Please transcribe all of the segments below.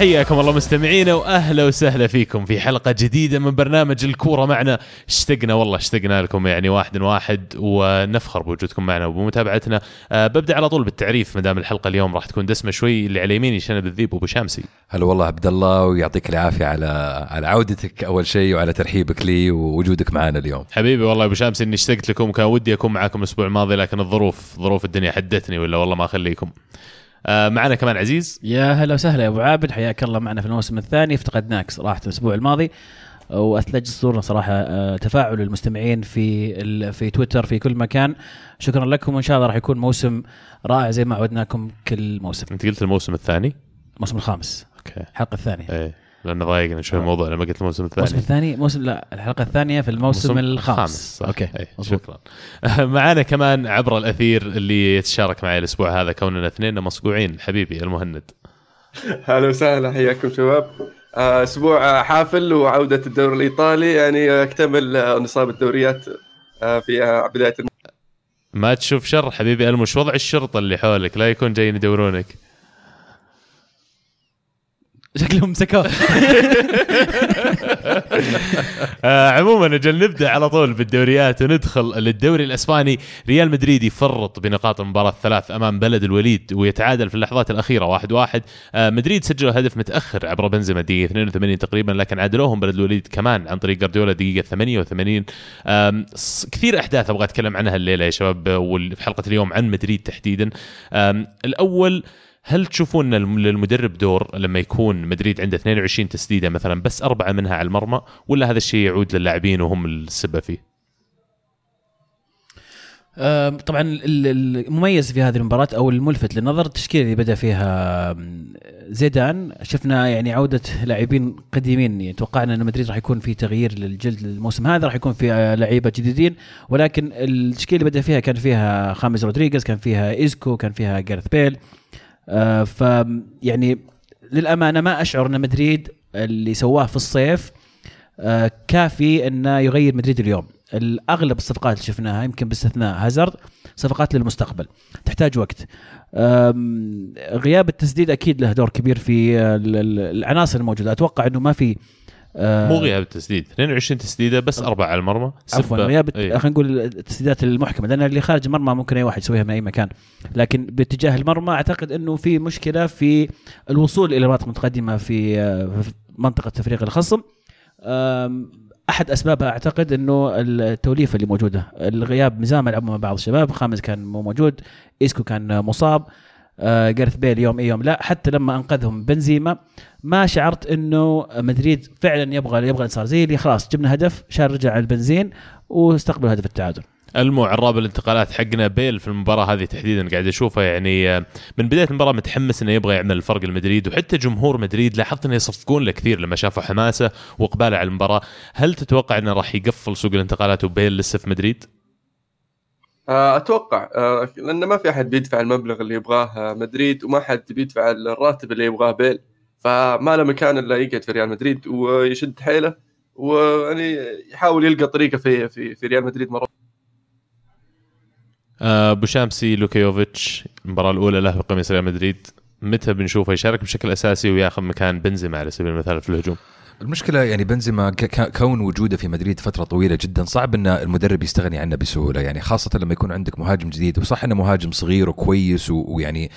حياكم الله مستمعينا وأهلا وسهلا فيكم في حلقة جديدة من برنامج الكورة معنا. اشتقنا والله اشتقنا لكم يعني واحد واحد ونفخر بوجودكم معنا وبمتابعتنا. أه ببدأ على طول بالتعريف ما دام الحلقة اليوم راح تكون دسمة شوي اللي على يميني شنب الذيب أبو شامسي. هلا والله عبد الله ويعطيك العافية على على عودتك أول شيء وعلى ترحيبك لي ووجودك معنا اليوم. حبيبي والله أبو شامسي إني اشتقت لكم وكان ودي أكون معاكم الأسبوع الماضي لكن الظروف ظروف الدنيا حدتني ولا والله ما أخليكم. معنا كمان عزيز. يا هلا وسهلا يا أبو عابد حياك الله معنا في الموسم الثاني. افتقدناك صراحة الأسبوع الماضي وأثلج صدورنا صراحة آه، تفاعل المستمعين في في تويتر في كل مكان. شكرا لكم وإن شاء الله راح يكون موسم رائع زي ما عودناكم كل موسم. أنت قلت الموسم الثاني؟ الموسم الخامس okay. الحلقة الثانية. إيه. لأنه ضايقنا شوي الموضوع لما قلت الموسم الثاني. الموسم الثاني موسم لا الحلقة الثانية في الموسم الخامس. صح. okay أي. شكرا. معنا كمان عبر الأثير اللي يتشارك معي الأسبوع هذا كوننا اثنين مصقوعين حبيبي المهند. هلا وسهلا حياكم شباب. آه، أسبوع حافل وعودة الدوري الإيطالي يعني اكتمل نصاب الدوريات آه، في بداية الم... ما تشوف شر حبيبي المش وضع الشرطة اللي حولك لا يكون جايين يدورونك. شكلهم مسكوه آه عموما أجل نبدأ على طول بالدوريات وندخل للدوري الإسباني. ريال مدريد يفرط بنقاط المباراة الثلاث أمام بلد الوليد ويتعادل في اللحظات الأخيرة واحد واحد. آه مدريد سجلوا هدف متأخر عبر بنزيما دقيقة 82 تقريبا لكن عادلوهم بلد الوليد كمان عن طريق جارديولا دقيقة 88 آه كثير أحداث أبغى أتكلم عنها الليلة يا شباب وفي حلقة اليوم عن مدريد تحديدا. الأول هل تشوفون إن للمدرب دور لما يكون مدريد عنده 22 تسديدة مثلا بس أربعة منها على المرمى ولا هذا الشيء يعود للاعبين وهم السبب فيه؟ طبعا المميز في هذه المباراة أو الملفت للنظر التشكيلة اللي بدأ فيها زيدان شفنا يعني عودة لاعبين قديمين. يعني توقعنا إن مدريد راح يكون في تغيير للجلد الموسم هذا راح يكون في آه، لعيبة جديدين. ولكن التشكيلة اللي بدأ فيها كان فيها خامس رودريغيز كان فيها إيزكو كان فيها جارث بيل. ف يعني للأمانة ما أشعر أن مدريد اللي سواه في الصيف آه كافي انه يغير مدريد اليوم. الأغلب الصفقات اللي شفناها يمكن باستثناء هازارد صفقات للمستقبل. تحتاج وقت. غياب التسديد أكيد له دور كبير في العناصر الموجودة. أتوقع أنه ما في آه مو غياب التسديد 22 تسديدة بس أربعة على المرمى عفوا غياب إيه. خلينا نقول التسديدات المحكمة لأن اللي خارج المرمى ممكن أي واحد يسويها من أي مكان. لكن باتجاه المرمى أعتقد إنه في مشكلة في الوصول إلى مناطق متقدمة في, آه، منطقة تفريغ الخصم. أحد أسبابها أعتقد إنه التوليفة اللي موجودة. الغياب مزامل لعبوا مع بعض الشباب خامس كان مو موجود إيسكو كان مصاب. آه جارث بيل يوم اي يوم لا حتى لما أنقذهم بنزيما ما شعرت إنه مدريد فعلا يبغى يبغى صار زي اللي خلاص جبنا هدف شار رجع على البنزين واستقبل هدف التعادل المو عراب الانتقالات حقنا بيل في المباراة هذه تحديدا قاعد أشوفه يعني آه، من بداية المباراة متحمس إنه يبغى يعمل الفرق لمدريد وحتى جمهور مدريد لاحظت إنه يصفقون له كثير لما شافوا حماسه وإقباله على المباراة، هل تتوقع إنه راح يقفل سوق الانتقالات وبيل لسه في مدريد؟ آه، أتوقع آه، لأنه ما في أحد بيدفع المبلغ اللي يبغاه مدريد وما حد بيدفع الراتب اللي يبغاه بيل. فما له مكان إلا يقعد في ريال مدريد ويشد حيله ويعني يحاول يلقى طريقة في في في ريال مدريد مرة. آه، أبو شامسي لوكيوفيتش المباراة الأولى له بقميص ريال مدريد. متى بنشوفه يشارك بشكل أساسي وياخذ مكان بنزيما على سبيل المثال في الهجوم؟ المشكلة يعني بنزيما كون وجوده في مدريد فترة طويلة جدا صعب إن المدرب يستغني عنه بسهولة يعني خاصة لما يكون عندك مهاجم جديد وصح إنه مهاجم صغير وكويس ويعني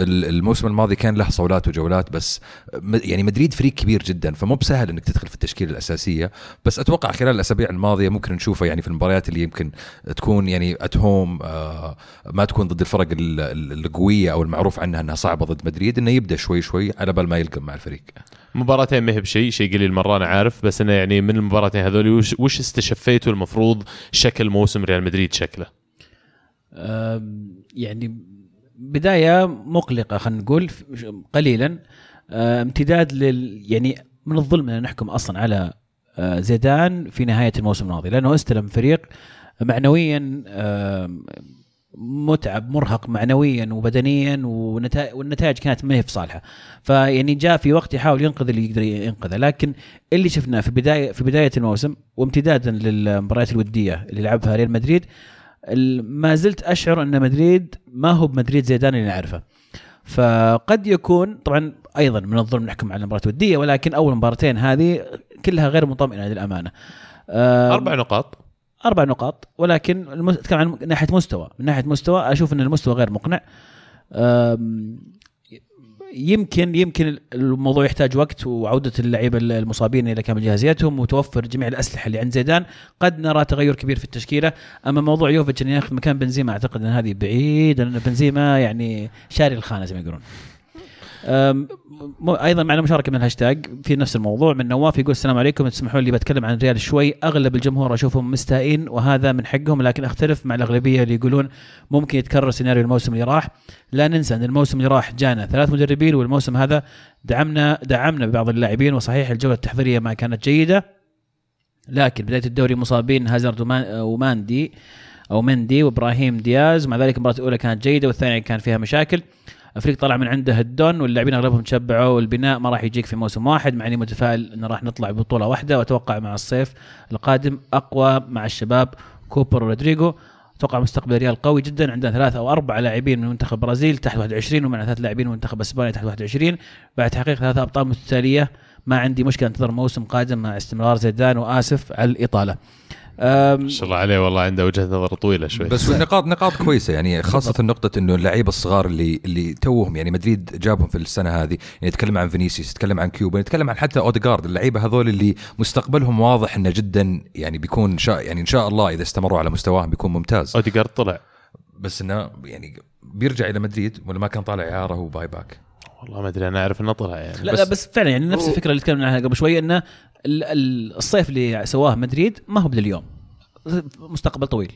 الموسم الماضي كان له صولات وجولات بس يعني مدريد فريق كبير جدا فمو بسهل إنك تدخل في التشكيلة الأساسية بس أتوقع خلال الأسابيع الماضية ممكن نشوفه يعني في المباريات اللي يمكن تكون يعني ات هوم آه ما تكون ضد الفرق القوية أو المعروف عنها إنها صعبة ضد مدريد إنه يبدأ شوي شوي على بال ما يلقم مع الفريق. مباراتين ما هي بشيء شيء قليل مرة أنا عارف بس أنا يعني من المباراتين هذول وش, وش استشفيتوا المفروض شكل موسم ريال مدريد شكله؟ يعني بداية مقلقة خلينا نقول قليلا امتداد لل يعني من الظلم أن نحكم أصلا على زيدان في نهاية الموسم الماضي لأنه استلم فريق معنويا متعب مرهق معنويا وبدنيا والنتائج كانت ما هي في صالحه. فيعني جاء في وقت يحاول ينقذ اللي يقدر ينقذه. لكن اللي شفناه في بدايه في بداية الموسم وامتدادا للمباريات الودية اللي لعبها ريال مدريد ما زلت أشعر أن مدريد ما هو بمدريد زيدان اللي نعرفه. فقد يكون طبعا أيضا من الظلم نحكم على المباراه الوديه ولكن أول مباراتين هذه كلها غير مطمئنة للأمانة. آم، أربع نقاط. أربع نقاط ولكن. أتكلم عن ناحية مستوى. من ناحية مستوى أشوف إن المستوى غير مقنع. يمكن يمكن الموضوع يحتاج وقت وعودة اللعيبة المصابين إلى كامل جاهزيتهم وتوفر جميع الأسلحة اللي عند زيدان. قد نرى تغير كبير في التشكيلة. أما موضوع يوفيتش انه ياخذ مكان بنزيما أعتقد إن هذه بعيد لأن بنزيما يعني شاري الخانة زي ما يقولون. أيضا معنا مشاركه من الهاشتاج في نفس الموضوع من نواف يقول السلام عليكم تسمحوا لي بتكلم عن الريال شوي. أغلب الجمهور أشوفهم مستائين وهذا من حقهم لكن أختلف مع الأغلبية اللي يقولون ممكن يتكرر سيناريو الموسم اللي راح. لا ننسى إن الموسم اللي راح جانا ثلاث مدربين والموسم هذا دعمنا دعمنا ببعض اللاعبين وصحيح الجولة التحضيرية ما كانت جيدة لكن بداية الدوري مصابين هازارد ومان- وماندي أو مندي وإبراهيم دياز. مع ذلك المباراة الأولى كانت جيدة والثانية كان فيها مشاكل. الفريق طلع من عنده الدون واللاعبين اغلبهم تشبعوا والبناء ما راح يجيك في موسم واحد مع اني متفائل انه راح نطلع ببطولة واحدة وأتوقع مع الصيف القادم أقوى مع الشباب كوبر ورودريجو. أتوقع مستقبل الريال قوي جدا عندنا ثلاثة أو أربع لاعبين من منتخب البرازيل تحت 21 ومعنا ثلاث لاعبين من منتخب إسبانيا تحت 21 بعد تحقيق ثلاثة أبطال متتالية ما عندي مشكلة انتظر موسم قادم مع استمرار زيدان وآسف على الإطالة. ما شاء الله عليه والله عنده وجهة نظر طويلة شوي. بس النقاط نقاط كويسة يعني خاصة نقطة إنه اللعيبه الصغار اللي اللي توهم يعني مدريد جابهم في السنة هذه. يعني يتكلم عن فينيسيوس يتكلم عن كوبو يتكلم عن حتى اوديجارد اللعيبة هذول اللي مستقبلهم واضح إنه جدا يعني بيكون شاء يعني إن شاء الله إذا استمروا على مستواهم بيكون ممتاز. اوديجارد طلع. بس إنه يعني بيرجع إلى مدريد ولا ما كان طالع إعارة و buy back؟ والله ما أدري أنا أعرف إنه طلع يعني لا لا بس فعلا يعني نفس الفكرة اللي تكلمنا عنها قبل شوي إنه ال- ال- الصيف اللي سواه مدريد ما هو باليوم، مستقبل طويل.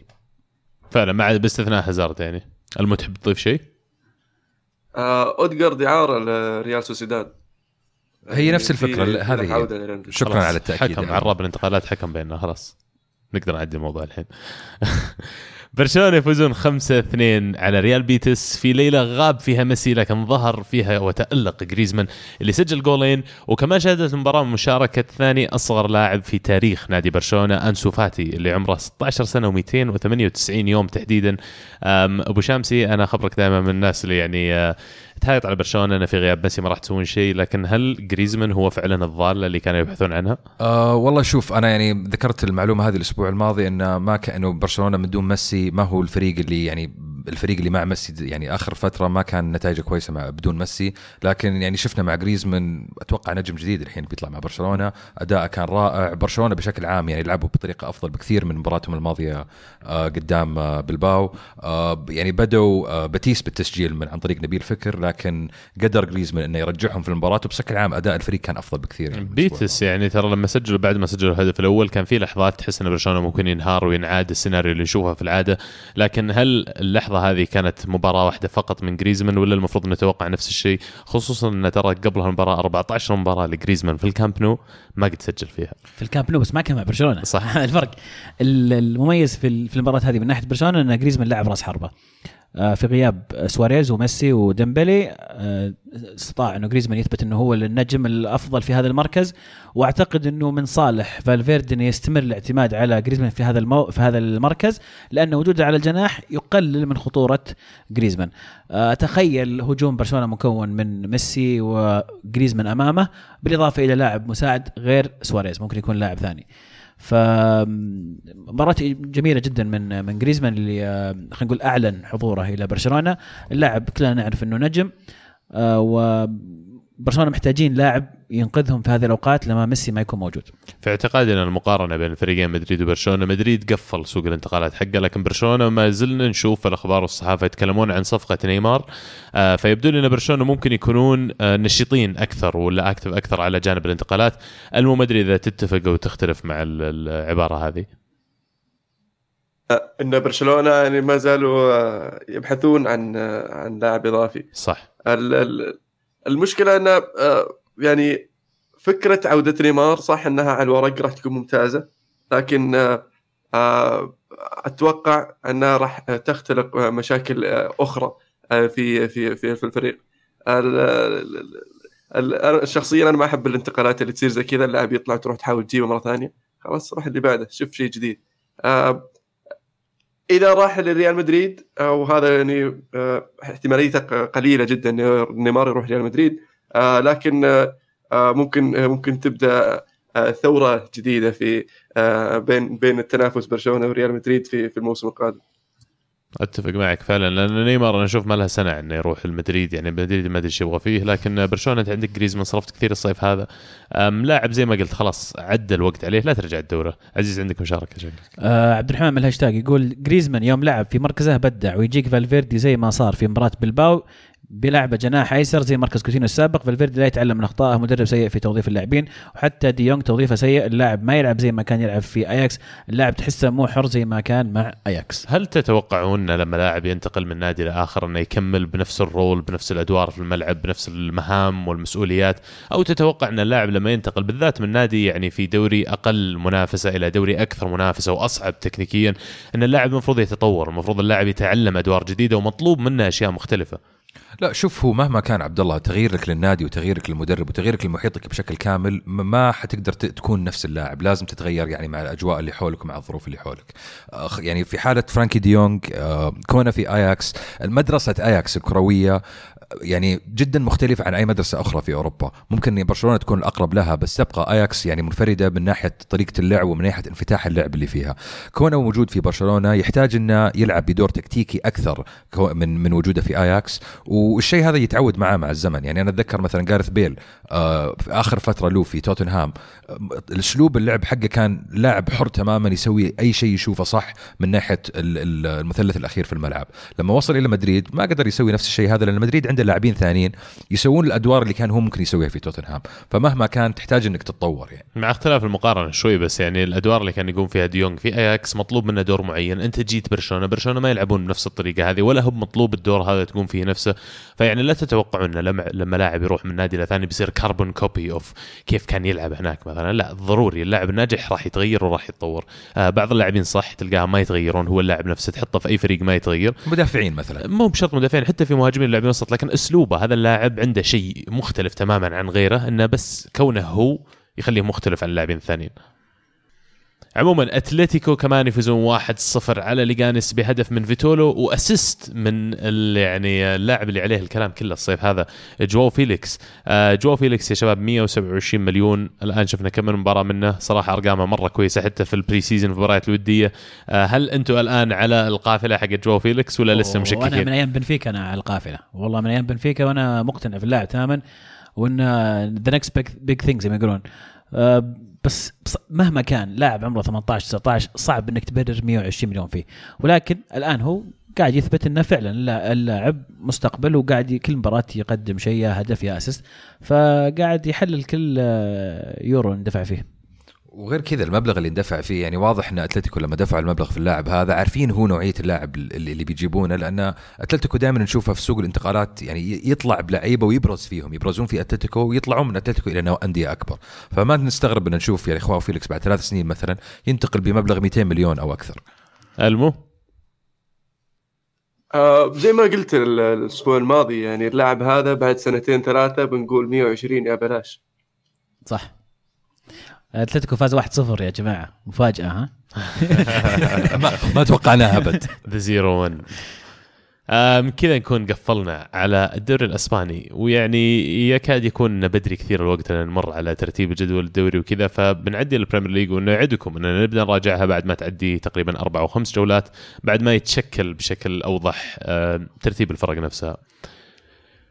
فعلا ما عاد باستثناء هازارد يعني ألمو تحب تضيف شيء؟ آه اودجارد اعاره لريال سوسيداد. هي نفس في- الفكرة، في هذه. شكرا على التأكيد حكم يعني. عرب الانتقالات حكم بيننا خلاص. نقدر نعدي الموضوع الحين. برشلونه يفوزون 5-2 على ريال بيتس في ليلة غاب فيها ميسي لكن ظهر فيها وتألق جريزمان اللي سجل جولين وكمان شهدت المباراة مشاركة ثاني أصغر لاعب في تاريخ نادي برشلونة أنسو فاتي اللي عمره 16 سنة و298 يوم تحديدا. أبو شامسي أنا خبرك دائما من الناس اللي يعني آه، تهايط على برشلونة إنه في غياب ميسي ما راح تسوون شيء لكن هل جريزمان هو فعلا الضاله اللي كانوا يبحثون عنها؟ آه والله شوف أنا يعني ذكرت المعلومة هذه الأسبوع الماضي انه ما كأنه برشلونة من دون ميسي ما هو الفريق اللي يعني الفريق اللي مع ميسي يعني آخر فترة ما كان نتائجه كويسة مع بدون ميسي لكن يعني شفنا مع جريزمان أتوقع نجم جديد الحين بيطلع مع برشلونة اداءه كان رائع برشلونة بشكل عام يعني لعبوا بطريقة أفضل بكثير من مباراتهم الماضية آه قدام آه بلباو. آه يعني بدوا بتيس بالتسجيل من عن طريق نبيل فكر لكن قدر جريزمان إنه يرجعهم في المباراة وبشكل عام أداء الفريق كان أفضل بكثير يعني بيتس يعني ترى لما سجلوا بعد ما سجلوا الهدف الأول كان في لحظات تحس إن برشلونة ممكن ينهار وينعاد السيناريو اللي نشوفه في العادة لكن هل اللحظة هذه كانت مباراة واحدة فقط من جريزمان ولا المفروض نتوقع نفس الشيء خصوصا إن ترى قبلها المباراة 14 مباراة لجريزمان في الكامب نو ما قد سجل فيها. في الكامب نو بس ما كان مع برشلونة. صح. الفرق. ال- المميز في ال- في المباراة هذه من ناحية برشلونة إن جريزمان لاعب راس حربة. في غياب سواريز وميسي وديمبلي. آه، استطاع إنه جريزمان يثبت إنه هو النجم الأفضل في هذا المركز. وأعتقد إنه من صالح فالفيردي إنه يستمر الاعتماد على جريزمان في هذا المو... في هذا المركز لأن وجوده على الجناح يقلل من خطورة جريزمان آه، اتخيل هجوم برشلونة مكون من ميسي وجريزمان أمامه بالإضافة إلى لاعب مساعد غير سواريز ممكن يكون لاعب ثاني. ف مباراة جميلة جدا من من جريزمان اللي آه، خلينا نقول أعلن حضوره إلى برشلونة، اللاعب كلنا نعرف إنه نجم آه، وبرشلونة محتاجين لاعب ينقذهم في هذه الأوقات لما ميسي ما يكون موجود. في اعتقادي ان المقارنة بين الفريقين مدريد وبرشلونة مدريد قفل سوق الانتقالات حقه لكن برشلونة ما زلنا نشوف في الأخبار والصحافة يتكلمون عن صفقة نيمار. آه فيبدو لي إن برشلونة ممكن يكونون آه نشيطين أكثر ولا اكتف أكثر على جانب الانتقالات. المهم ما ادري إذا تتفق أو تختلف مع ال- العبارة هذه. آه، إن برشلونة يعني ما زالوا آه، يبحثون عن آه، عن لاعب إضافي. صح. ال- ال- المشكلة إن آه، يعني فكرة عودة نيمار صح إنها على الورق راح تكون ممتازة لكن آه، آه، أتوقع إنها راح تختلق مشاكل أخرى في في في في الفريق. ال- ال- ال- ال- شخصيا أنا ما أحب الانتقالات اللي تصير زي كذا اللاعب يطلع تروح تحاول تجيبه مرة ثانية خلاص روح اللي بعده شوف شيء جديد. إذا راح لريال مدريد أو هذا يعني آه، احتماليته قليلة جدا نيمار يروح ريال مدريد. آه، لكن آه، ممكن ممكن تبدأ ثورة جديدة في بين بين التنافس برشلونة وريال مدريد في في الموسم القادم. أتفق معك فعلا لأن نيمار أنا أشوف ما لها سنع إنه يروح المدريد يعني مدريد ما أدري إيش يبغى فيه لكن برشلونة انت عندك جريزمان صرفت كثير الصيف هذا. لاعب زي ما قلت خلاص عدى الوقت عليه لا ترجع الدورة. عزيز عندك مشاركة شكلك آه عبد الرحمن من الهاشتاج يقول جريزمان يوم لعب في مركزه بدع ويجيك فالفيردي زي ما صار في مباراة بلباو. يلعبه جناح أيسر زي مركز كوتينو السابق فالفيردي لا يتعلم من أخطائه مدرب سيء في توظيف اللاعبين وحتى دي يونغ توظيفه سيء اللاعب ما يلعب زي ما كان يلعب في أياكس اللاعب تحسه مو حر زي ما كان مع أياكس. هل تتوقعون لما لاعب ينتقل من نادي لاخر إنه يكمل بنفس الرول بنفس الأدوار في الملعب بنفس المهام والمسؤوليات؟ أو تتوقع إن اللاعب لما ينتقل بالذات من نادي يعني في دوري أقل منافسة إلى دوري أكثر منافسة وأصعب تكنيكيا إن اللاعب المفروض يتطور المفروض اللاعب يتعلم أدوار جديدة ومطلوب منه أشياء مختلفة؟ لا شوف هو مهما كان عبد الله تغييرك للنادي وتغييرك للمدرب وتغييرك لمحيطك بشكل كامل ما حتقدر تكون نفس اللاعب. لازم تتغير يعني مع الأجواء اللي حولك ومع الظروف اللي حولك. يعني في حالة فرانكي ديونغ آه، كونه في آياكس المدرسة آياكس الكروية يعني جدا مختلفة عن أي مدرسة أخرى في أوروبا. ممكن برشلونة تكون الأقرب لها بس تبقى أياكس يعني منفردة من ناحية طريقة اللعب ومن ناحية انفتاح اللعب اللي فيها. كونه موجود في برشلونة يحتاج أنه يلعب بدور تكتيكي أكثر من من وجوده في أياكس والشيء هذا يتعود معاه مع الزمن. يعني أنا أتذكر مثلا جارث بيل آه، في آخر فترة له في توتنهام آه، الأسلوب اللعب حقه كان لاعب حر تماما يسوي أي شيء يشوفه صح من ال- المثلث الأخير في الملعب. لما وصل إلى مدريد ما قدر يسوي نفس الشيء هذا لأن مدريد عنده لاعبين ثانيين يسوون الأدوار اللي كان هو ممكن يسويها في توتنهام فمهما كان تحتاج أنك تتطور يعني. مع اختلاف المقارنة شوي بس يعني الأدوار اللي كان يقوم فيها ديونغ في اياكس مطلوب منه دور معين أنت جيت برشلونة برشلونة ما يلعبون بنفس الطريقة هذه ولا هو مطلوب الدور هذا تقوم فيه نفسه. فيعني لا تتوقعون إنه لما لما لاعب يروح من نادي لثاني بيصير carbon copy of كيف كان يلعب هناك مثلا. لا ضروري. اللاعب الناجح راح يتغير وراح يتطور. آه بعض اللاعبين صح تلقاهم ما يتغيرون. هو اللاعب نفسه تحطه في أي فريق ما يتغير. مدافعين مثلا. مو بشرط مدافعين حتى في مهاجمين لاعبين وسط لكن أسلوبه. هذا اللاعب عنده شيء مختلف تماما عن غيره إنه بس كونه هو يخليه مختلف عن اللاعبين الثانيين. عموما أتلتيكو كمان يفوزون 1-0 على ليجانس بهدف من فيتولو و assist من ال- يعني اللاعب اللي عليه الكلام كله الصيف هذا جواو فيليكس. آه، جواو فيليكس يا شباب 127 مليون. الآن شفنا كم من مباراة منه. صراحة أرقامه مرة كويسة حتى في ال pre-season في المباريات الودية. آه، هل أنتم الآن على القافلة حق جواو فيليكس ولا لسه وأنا من مشككين؟ أيام بنفيكا أنا على القافلة. والله من أيام بنفيكا وأنا مقتنع في اللاعب تماما. وإن the next big thing زي ما يقولون. آه، بس مهما كان لاعب عمره 18 19 صعب إنك تبرر 120 مليون فيه. ولكن الآن هو قاعد يثبت إنه فعلا لا- اللاعب مستقبل وقاعد كل مباراة يقدم شيء يا هدف يا assist. فقاعد يحلل كل آه، يورو ندفع فيه. وغير كذا المبلغ اللي اندفع فيه يعني واضح إن أتلتيكو لما دفع المبلغ في اللاعب هذا عارفين هو نوعية اللاعب اللي, اللي بيجيبونه لأن أتلتيكو دائما نشوفها في سوق الانتقالات يعني يطلع بلعيبة ويبرز فيهم يبرزون في أتلتيكو ويطلعون من أتلتيكو إلى أندية أكبر. فما نستغرب إن نشوف يعني جواو فيليكس بعد ثلاث سنين مثلا ينتقل بمبلغ 200 مليون أو أكثر. ألمو؟ آه زي ما قلت ال- الأسبوع الماضي يعني اللاعب هذا بعد سنتين ثلاثة بنقول 120 يا بلاش. صح. أتلتيكو فاز 1-0 يا جماعة. مفاجأة ها؟ ما, ما توقعناها أبد. the zero 1 آم كذا نكون قفلنا على الدوري الأسباني. ويعني يكاد يكون بدري كثير الوقت ان نمر على ترتيب جدول الدوري وكذا فبنعدي البريمير ليج ونعدكم اننا نبدأ نراجعها بعد ما تعدي تقريبا أربع أو خمس جولات بعد ما يتشكل بشكل أوضح ترتيب الفرق نفسها.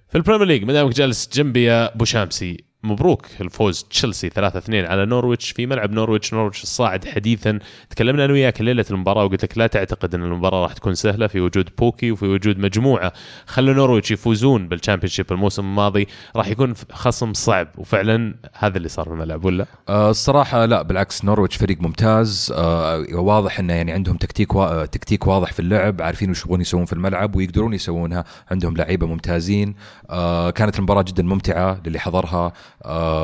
في ال Premier League ما دامك جالس جنبي يا أبو شامسي. مبروك الفوز تشيلسي 3-2 على نورويتش في ملعب نورويتش. نورويتش الصاعد حديثا. تكلمنا أنا وياك ليلة المباراة وقلت لك لا تعتقد أن المباراة راح تكون سهلة في وجود بوكي وفي وجود مجموعة. خلوا نورويتش يفوزون بال Championship الموسم الماضي. راح يكون خصم صعب. وفعلا هذا اللي صار في الملعب ولا؟ آه، الصراحة لا بالعكس نورويتش فريق ممتاز. آه، واضح إنه يعني عندهم تكتيك وا... تكتيك واضح في اللعب. عارفين وش يبغون يسوون في الملعب ويقدرون يسوونها. عندهم لعيبة ممتازين. كانت المباراة جدا ممتعة للي حضرها.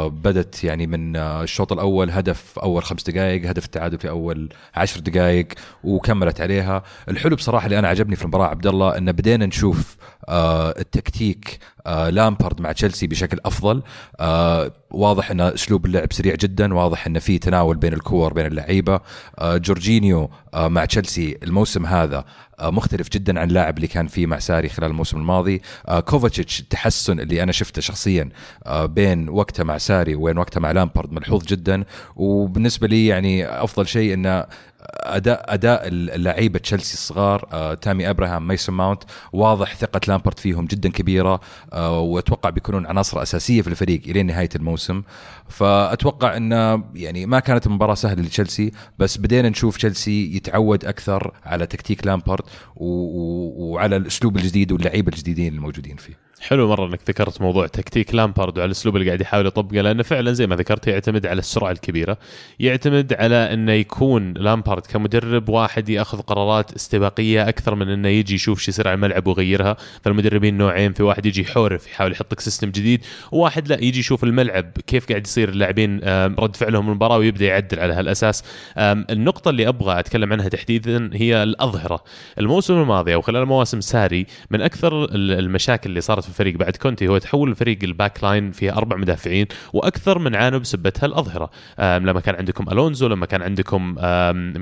بدت يعني من آه، الشوط الأول هدف أول خمس دقائق هدف التعادل في أول عشر دقائق وكملت عليها. الحلو بصراحة اللي أنا عجبني في المباراة عبد الله إن بدينا نشوف آه، التكتيك آه لامبارد مع تشيلسي بشكل أفضل. آه واضح إن أسلوب اللعب سريع جدا واضح إن في تناول بين الكور بين اللعيبة. آه جورجينيو آه مع تشيلسي الموسم هذا آه مختلف جدا عن اللاعب اللي كان فيه مع ساري خلال الموسم الماضي. آه كوفاتشيتش التحسن اللي أنا شفته شخصيا آه بين وقته مع ساري وبين وقته مع لامبارد ملحوظ جدا. وبالنسبة لي يعني أفضل شيء انه اداء أداء اللعيبة تشيلسي الصغار آه، تامي أبراهام ميسون ماونت واضح ثقة لامبارد فيهم جدا كبيرة آه، وأتوقع بيكونون عناصر أساسية في الفريق إلى نهاية الموسم. فأتوقع انه يعني ما كانت المباراة سهلة لتشيلسي بس بدينا نشوف تشيلسي يتعود أكثر على تكتيك لامبارد وعلى الأسلوب الجديد واللعيبة الجديدين الموجودين فيه. حلو مرة إنك ذكرت موضوع تكتيك لامبارد وعلى الأسلوب اللي قاعد يحاول يطبقه لأنه فعلا زي ما ذكرت يعتمد على السرعة الكبيرة يعتمد على إنه يكون لامبارد كمدرب واحد يأخذ قرارات استباقية أكثر من إنه يجي يشوف شو يصير على الملعب ويغيرها. فالمدربين نوعين في واحد يجي يحورف يحاول يحط لك system جديد وواحد لا يجي يشوف الملعب كيف قاعد يصير اللاعبين رد فعلهم المباراة ويبدأ يعدل على هالأساس. النقطة اللي أبغى أتكلم عنها تحديدا هي الأظهرة. الموسم الماضي أو خلال مواسم ساري من أكثر المشاكل اللي صارت في الفريق بعد كونتي هو تحول الفريق ال back line فيها أربع مدافعين وأكثر من عانوا بسبتها الأظهرة. لما كان عندكم ألونزو لما كان عندكم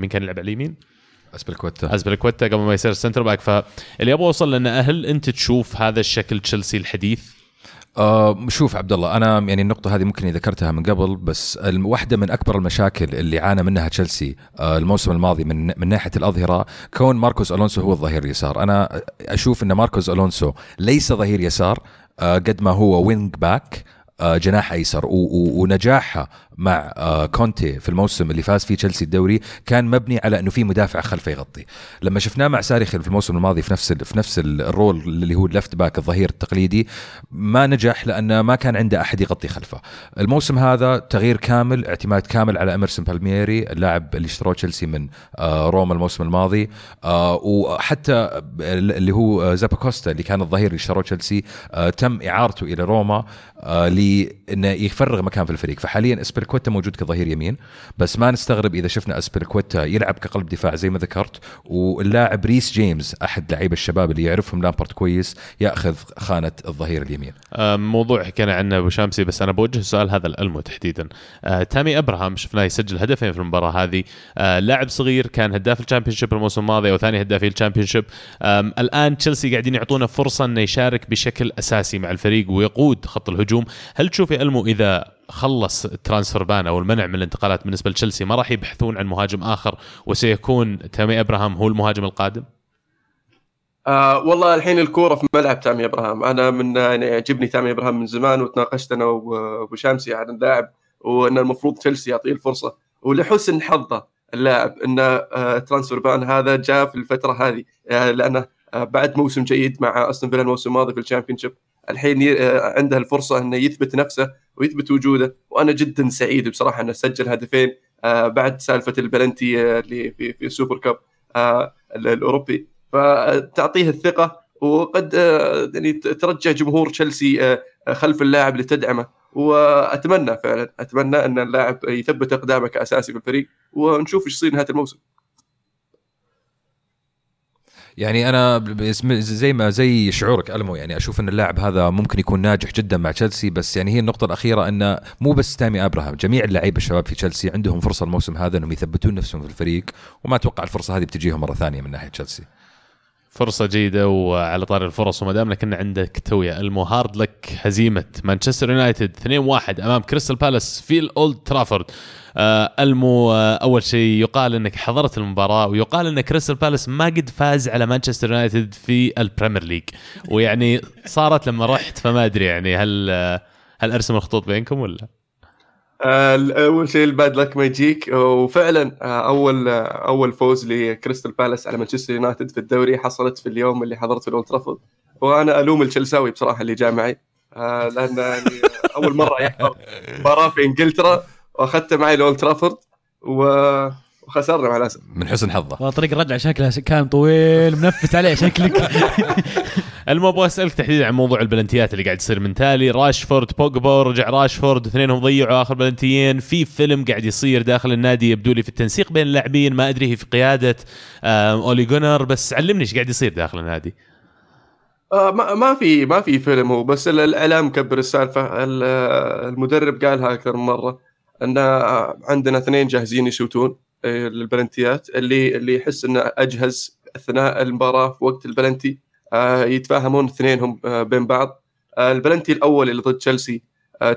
مين كان يلعب على اليمين؟ ازبيليكويتا ازبيليكويتا قبل ما يصير ال centre back. فاللي أبغى اوصل لأنه هل أنت تشوف هذا الشكل تشيلسي الحديث؟ آه شوف عبد الله أنا يعني النقطة هذه ممكن ذكرتها من قبل بس واحدة من أكبر المشاكل اللي عانى منها تشيلسي آه الموسم الماضي من من ناحية الأظهرة كون ماركوس ألونسو هو الظهير اليسار. أنا أشوف إن ماركوس ألونسو ليس ظهير يسار آه قد ما هو wing back جناح ايسر ونجاحها مع آه، كونتي في الموسم اللي فاز فيه تشيلسي الدوري كان مبني على إنه في مدافع خلفه يغطي. لما شفناه مع ساري في الموسم الماضي في نفس في نفس ال role اللي هو ال left back الظهير التقليدي ما نجح لأنه ما كان عنده أحد يغطي خلفه. الموسم هذا تغيير كامل اعتماد كامل على اميرسون بالميري اللاعب اللي اشتروه تشيلسي من آه، روما الموسم الماضي وحتى اللي هو زابا كوستا اللي كان الظهير اللي اشتروه تشيلسي تم إعارته إلى روما لإنه يفرغ مكان في الفريق. فحاليا ازبيليكويتا موجود كظهير يمين بس ما نستغرب إذا شفنا ازبيليكويتا يلعب كقلب دفاع زي ما ذكرت واللاعب ريس جيمس أحد لعيبة الشباب اللي يعرفهم لامبارد كويس يأخذ خانة الظهير اليمين. موضوع حكينا عنه أبو شامسي بس أنا بوجه السؤال هذا لألمو تحديدا. آه تامي إبراهام شفناه يسجل هدفين في المباراة هذه. آه لاعب صغير كان هداف ال Championship الموسم الماضي أو ثاني هدافي ال Championship الآن تشيلسي قاعدين يعطونا فرصة إنه يشارك بشكل أساسي مع الفريق ويقود خط الهجوم. هل تشوف يا ألمو إذا خلص ال transfer ban أو المنع من الانتقالات بالنسبة لتشيلسي ما راح يبحثون عن مهاجم آخر وسيكون تامي إبراهام هو المهاجم القادم؟ آه والله الحين الكورة في ملعب تامي إبراهام. أنا من يعني يعجبني تامي إبراهام من زمان وتناقشت أنا وابو شامسي عن اللاعب وإن المفروض تشيلسي يعطيه الفرصة. ولحسن حظه اللاعب إن آه transfer ban هذا جاء في الفترة هذه آه لأنه آه بعد موسم جيد مع أستون فيلا الموسم الماضي في ال Championship. الحين عنده الفرصة إنه يثبت نفسه ويثبت وجوده. وأنا جدا سعيد بصراحة إنه سجل هدفين بعد سالفة البلنتي اللي في في ال Super Cup الأوروبي. فتعطيه الثقة وقد يعني ترجع جمهور تشيلسي خلف اللاعب لتدعمه. وأتمنى فعلا أتمنى إن اللاعب يثبت أقدامه كأساسي في الفريق. ونشوف إيش يصير نهاية الموسم. يعني أنا زي ما زي شعورك ألمو يعني أشوف إن اللاعب هذا ممكن يكون ناجح جدا مع تشيلسي بس يعني هي النقطة الأخيرة انه مو بس تامي أبراهام جميع اللعيبة الشباب في تشيلسي عندهم فرصة الموسم هذا إنهم يثبتون نفسهم في الفريق وما أتوقع الفرصة هذه بتجيهم مرة ثانية من ناحية تشيلسي. فرصة جيدة وعلى طار الفرص وما دام كنا عندك تويا. ألمو hard luck هزيمة مانشستر يونايتد 2-1 أمام كريستال بالاس في الأولد ترافورد. ألمو آه أول شيء يقال إنك حضرت المباراة ويقال إن كريستال بالاس ما قد فاز على مانشستر يونايتد في ال Premier League. ويعني صارت لما رحت فما أدري يعني هل آه هل أرسم الخطوط بينكم ولا؟ أول شيء ال bad luck ما يجيك. وفعلا أول أول فوز لكريستال بالاس على مانشستر يونايتد في الدوري حصلت في اليوم اللي حضرت في الأولد ترافورد. وأنا ألوم التشيلساوي بصراحة اللي جاء معي. لأن يعني أول مرة يحضر مباراة في إنجلترا. واخذته معي الاولد ترافورد و وخسرنا مع الأسف. من حسن حظه. طريق الرجعة شكلها كان طويل منفس عليه شكلك. المهم أبغى أسألك تحديدا عن موضوع البلنتيات اللي قاعد يصير من تالي. راشفورد بوجبا رجع راشفورد اثنينهم ضيعوا آخر بلنتيين. في فيلم قاعد يصير داخل النادي يبدو لي في التنسيق بين اللاعبين ما أدري هي في قيادة أولي جونار بس علمني إيش قاعد يصير داخل النادي. آه ما ما في ما في فيلم هو بس ال- الإعلام مكبر السالفة. ال- المدرب قالها أكثر من مرة. أن عندنا اثنين جاهزين يشوتون آه، للبلنتيات اللي اللي يحس إنه أجهز أثناء المباراة في وقت البلنتي. آه، يتفاهمون اثنينهم آه، بين بعض. آه، البلنتي الأول اللي ضد تشيلسي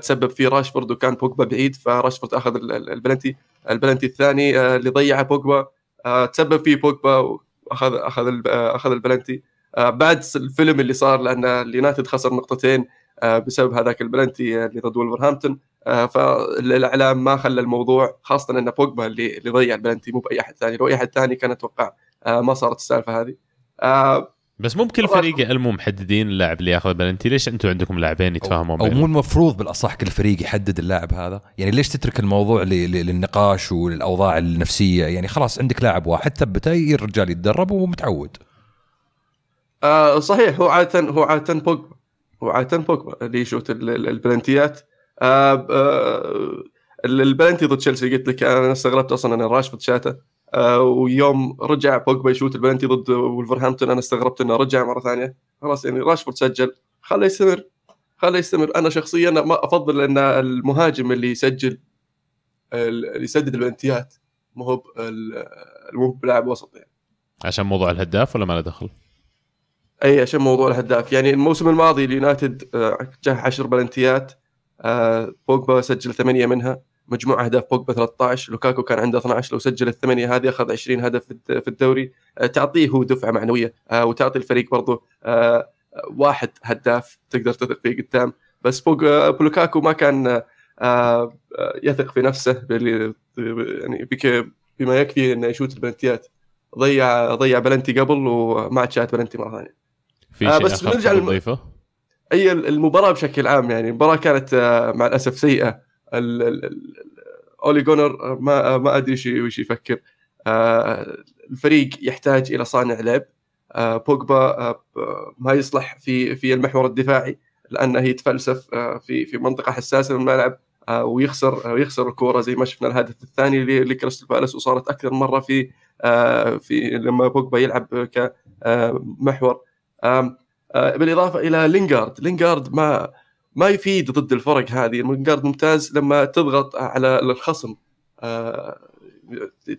تسبب فيه راشفورد وكان بوجبا بعيد فراشفورد أخذ ال- ال- البلنتي. البلنتي الثاني اللي ضيعه بوجبا تسبب فيه بوجبا واخذ أخذ أخذ البلنتي. بعد الفيلم اللي صار لأن اليونايتد خسر نقطتين بسبب هذاك البلنتي اللي ضد ولفرهامبتون فالإعلام ما خلى الموضوع خاصة إن بوجبا اللي اللي ضيع البلنتي مو بأي أحد ثاني لو أي أحد ثاني كان أتوقع آه، ما صارت السالفة هذه. آه، بس مو بكل فريق يعلموا محددين اللاعب اللي ياخذ بلنتي ليش أنتم عندكم لاعبين يتفاهمون أو بينهم؟ مو المفروض بالأصح كل فريق يحدد اللاعب هذا؟ يعني ليش تترك الموضوع للنقاش والاوضاع النفسية؟ يعني خلاص عندك لاعب واحد ثبته الرجال يتدرب ومتعود. آه صحيح هو عادة هو عادة بوجبا هو عادة بوجبا اللي يشوت ال- ال- البلنتيات. آه آه ال- البلنتي ضد تشيلسي قلت لك أنا استغربت أصلا أن راشفورد شاته. آه ويوم رجع بوجبا يشوت البلنتي ضد ولفرهامبتون أنا استغربت أنه رجع مرة ثانية. خلاص يعني راشفورد سجل. خله يستمر. خله يستمر. أنا شخصيا ما أفضل أن المهاجم اللي يسجل اللي يسدد البلنتيات مو هو مو بلاعب وسط يعني. عشان موضوع الهداف ولا ما له دخل؟ أي عشان موضوع الهداف. يعني الموسم الماضي اليونايتد آه، جاه 10 بلنتيات. آه، بوجبا سجل ثمانية منها مجموع أهداف بوجبا 13 لوكاكو كان عنده 12 لو سجل الثمانية هذه أخذ 20 هدف في الد- في الدوري. آه، تعطيه هو دفعة معنوية آه، وتعطي الفريق برضه آه، واحد هداف تقدر تثق فيه قدام. بس آه، لوكاكو ما كان آه، آه، يثق في نفسه يعني بما يكفي إنه يشوت البلنتيات ضيع ضيع بلنتي قبل وما عاد شات بلنتي مرة ثانية. في آه، شيء بس بنرجع للم-؟ أي المباراة بشكل عام يعني المباراة كانت آه، مع الأسف سيئة. أولي جونر ما ما أدري وش يفكر. آه، الفريق يحتاج إلى صانع لعب. آه، بوجبا آه، ما يصلح في في المحور الدفاعي لأنه يتفلسف آه، في في منطقة حساسة من الملعب آه، ويخسر آه، ويخسر الكورة زي ما شفنا الهدف الثاني لكريستال بالاس. وصارت أكثر مرة في آه، في لما بوجبا يلعب كمحور آه، بالإضافة إلى لينجارد لينجارد ما ما يفيد ضد الفرق هذه. لينجارد ممتاز لما تضغط على الخصم. آه،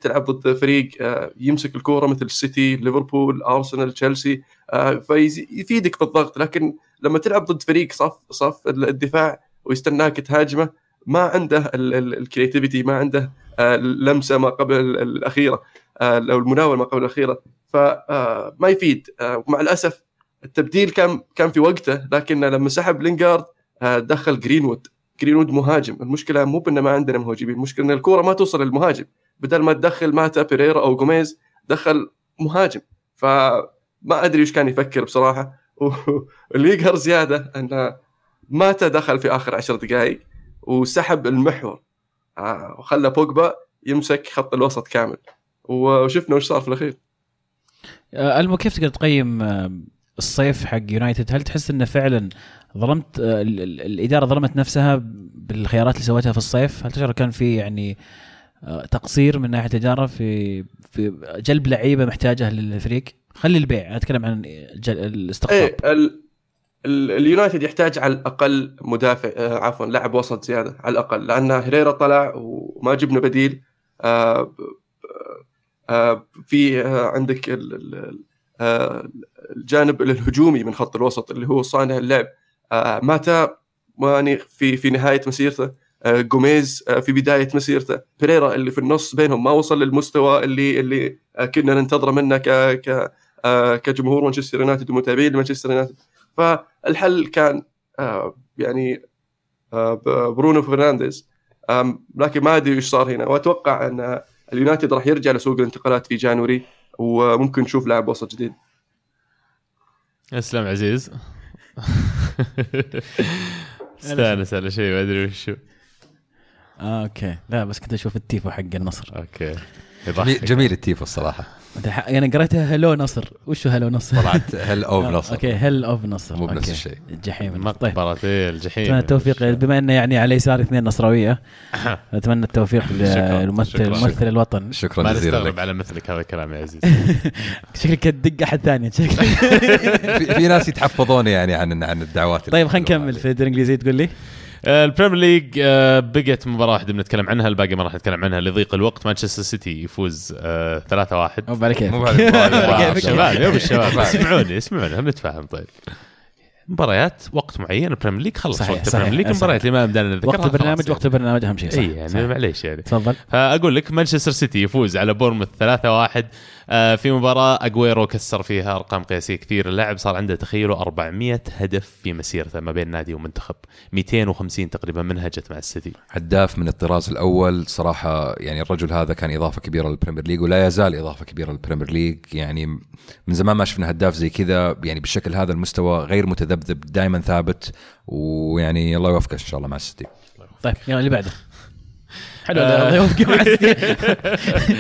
تلعب ضد فريق آه، يمسك الكورة مثل السيتي ليفربول أرسنال تشيلسي. آه، فيفيدك في الضغط. لكن لما تلعب ضد فريق صف صف الدفاع ويستناك تهاجمه ما عنده ال creativity ما عنده آه، اللمسة ما قبل ال- الأخيرة. آه، أو المناوله ما قبل الأخيرة. فما يفيد. آه، مع الأسف التبديل كان كان في وقته لكن لما سحب لينجارد آه، دخل جرينوود جرينوود مهاجم. المشكلة مو بان ما عندنا مهاجمين المشكلة أن الكورة ما توصل للمهاجم. بدل ما تدخل ماتا بيريرا أو جوميز دخل مهاجم. فما أدري إيش كان يفكر بصراحة. واللي يقهر زيادة انه ماتا دخل في آخر عشر دقائق وسحب المحور. آه، وخلى بوجبا يمسك خط الوسط كامل. وشفنا وش صار في الأخير. آه، ألمو كيف تقدر تقيم الصيف حق يونايتد هل تحس إنه فعلا ظلمت آه، ال- ال- الإدارة ظلمت نفسها بالخيارات اللي سوتها في الصيف هل تشعر كان في يعني آه، تقصير من ناحية الإدارة في في جلب لعيبة محتاجة للفريق خلي البيع أنا أتكلم عن الاستقطاب إيه ال... ال... اليونايتد يحتاج على الأقل مدافع آه عفوا لاعب وسط زيادة على الأقل لأن هيريرا طلع وما جبنا بديل في عندك. آه الجانب الهجومي من خط الوسط اللي هو صانع اللعب. آه ماتا يعني في في نهاية مسيرته آه جوميز في بداية مسيرته. بيريرا اللي في النص بينهم ما وصل للمستوى اللي اللي كنا ننتظره منه ك ك كجمهور مانشستر يونايتد ومتابعين لمانشستر يونايتد. فالحل كان يعني برونو فرنانديز. لكن ما أدري إيش صار هنا. وأتوقع أن اليونايتد راح يرجع لسوق الانتقالات في January. وممكن نشوف لاعب وسط جديد. اسلم عزيز. استانس على شيء ما أدري وشو آه okay. لا بس كنت أشوف التيفو حق النصر. okay. جميل, جميل التيفو الصراحة. أنا قريتها Hello نصر. وشو Hello نصر؟ طلعت Hell of آه، نصر. okay Hell of نصر. مو بنفس. الشيء. الجحيم طيب. مقبرة الجحيم أتمنى التوفيق. بما انه يعني على يسار اثنين نصراوية أتمنى التوفيق للممثل. الممثل الوطن. شكرا ما جزيلا نستغرب لك. على مثلك هذا الكلام يا عزيز شكلك تدق أحد ثاني. شكلك. في, ناس يتحفظون يعني عن عن الدعوات طيب خلينا نكمل في الدوري الإنجليزي. تقول لي؟ البريمير ليج آه، بقت مباراة واحدة بنتكلم عنها الباقي ما راح نتكلم عنها لضيق الوقت. مانشستر سيتي يفوز آه، 3-1 مو على كيف؟ مو بعد- مو شباب يا الشباب اسمعوني اسمعوني خلينا نتفاهم طيب. مباريات وقت معين البريمير ليج خلص صحيح، وقت صحيح، البريمير ليج. المباريات اللي ما بدنا نذكرها وقت البرنامج وقت البرنامج أهم شيء صح اي يعني. معليش يعني. تفضل. فأقول لك مانشستر سيتي يفوز على بورموث 3-1 آه، في مباراة أجويرو كسر فيها أرقام قياسية كثير. اللاعب صار عنده تخيلوا 400 هدف في مسيرته ما بين نادي ومنتخب. 250 تقريبا منها جت مع السيتي. هداف من الطراز الأول صراحة يعني الرجل هذا كان إضافة كبيرة للبريمير ليج ولا يزال إضافة كبيرة للبريمير ليج. يعني من زمان ما شفنا هداف زي كذا. يعني بالشكل هذا المستوى غير متذبذب دائما ثابت. ويعني الله يوفقه إن شاء الله مع السيتي. طيب يلا اللي بعده. حلو.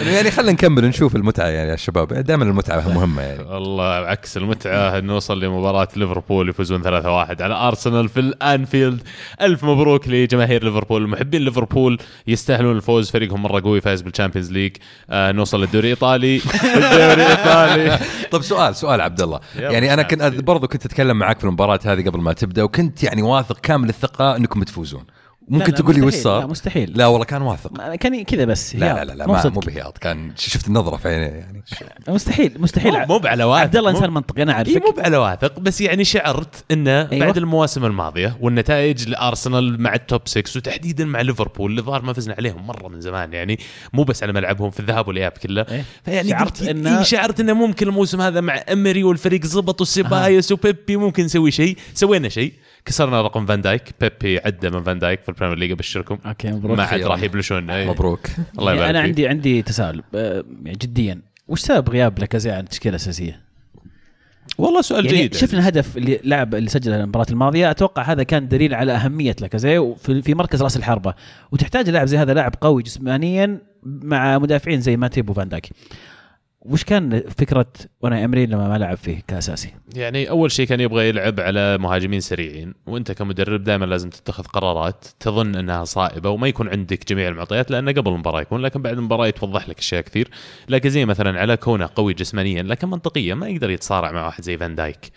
يعني خلينا نكمل نشوف المتعة يعني يا شباب. دائما المتعة مهمة يعني. والله عكس المتعة أن نوصل لمباراة ليفربول يفوزون 3-1 على أرسنال في الأنفيلد. ألف مبروك لجماهير ليفربول. محبين ليفربول يستاهلون الفوز. فريقهم مرة قوي فاز بالشامبيونز ليج. آه نوصل للدوري الإيطالي. الدوري الإيطالي. طيب سؤال سؤال عبد الله. يعني أنا كنت برضو كنت أتكلم معك في المباراة هذه قبل ما تبدأ وكنت يعني واثق كامل الثقة إنكم بتفوزون ممكن تقول لي وش مستحيل. لا صار مستحيل لا والله كان واثق كان كذا بس لا. لا لا, لا مو ما. مو بهياط كان شفت النظرة في عينيه يعني مستحيل مستحيل مو- بعلى واثق عبد الله إنسان منطقي أنا إي عارفك مو على واثق بس يعني شعرت إنه أيوة. بعد المواسم الماضية والنتائج لأرسنال مع التوب 6 وتحديدا مع ليفربول اللي ظهر ما فزنا عليهم مرة من زمان يعني مو بس على ملعبهم في الذهاب والإياب كله إيه. فيعني شعرت إنه شعرت إنه ممكن الموسم هذا مع إمري والفريق زبط وسيبايوس وبيبي ممكن نسوي شيء سوينا شيء كسرنا رقم فان دايك. بيبي عدى من فان دايك في البريمير ليج أبشركم. okay مبروك. ما خيراً. راح يبلشون. أي. مبروك. الله يبارك يعني أنا. عندي عندي تساؤل. آه، يعني جديا وش سبب غياب لاكازي عن التشكيله الاساسيه؟ والله سؤال يعني جيد. شفنا الهدف اللي لعب اللي سجله المباراة الماضية. أتوقع هذا كان دليل على أهمية لاكازي في مركز راس الحربة. وتحتاج لاعب زي هذا لاعب قوي جسمانيا مع مدافعين زي ماتيب وفان دايك. وش كان فكرة وأنا امري لما ما لعب فيه كأساسي؟ يعني أول شيء كان يبغى يلعب على مهاجمين سريعين وأنت كمدرب دائما لازم تتخذ قرارات تظن إنها صائبة وما يكون عندك جميع المعطيات لأنه قبل المباراة يكون لكن بعد المباراة يتوضح لك أشياء كثير لكن زي مثلا على كونة قوي جسمانيا لكن منطقيا ما يقدر يتصارع مع واحد زي فان دايك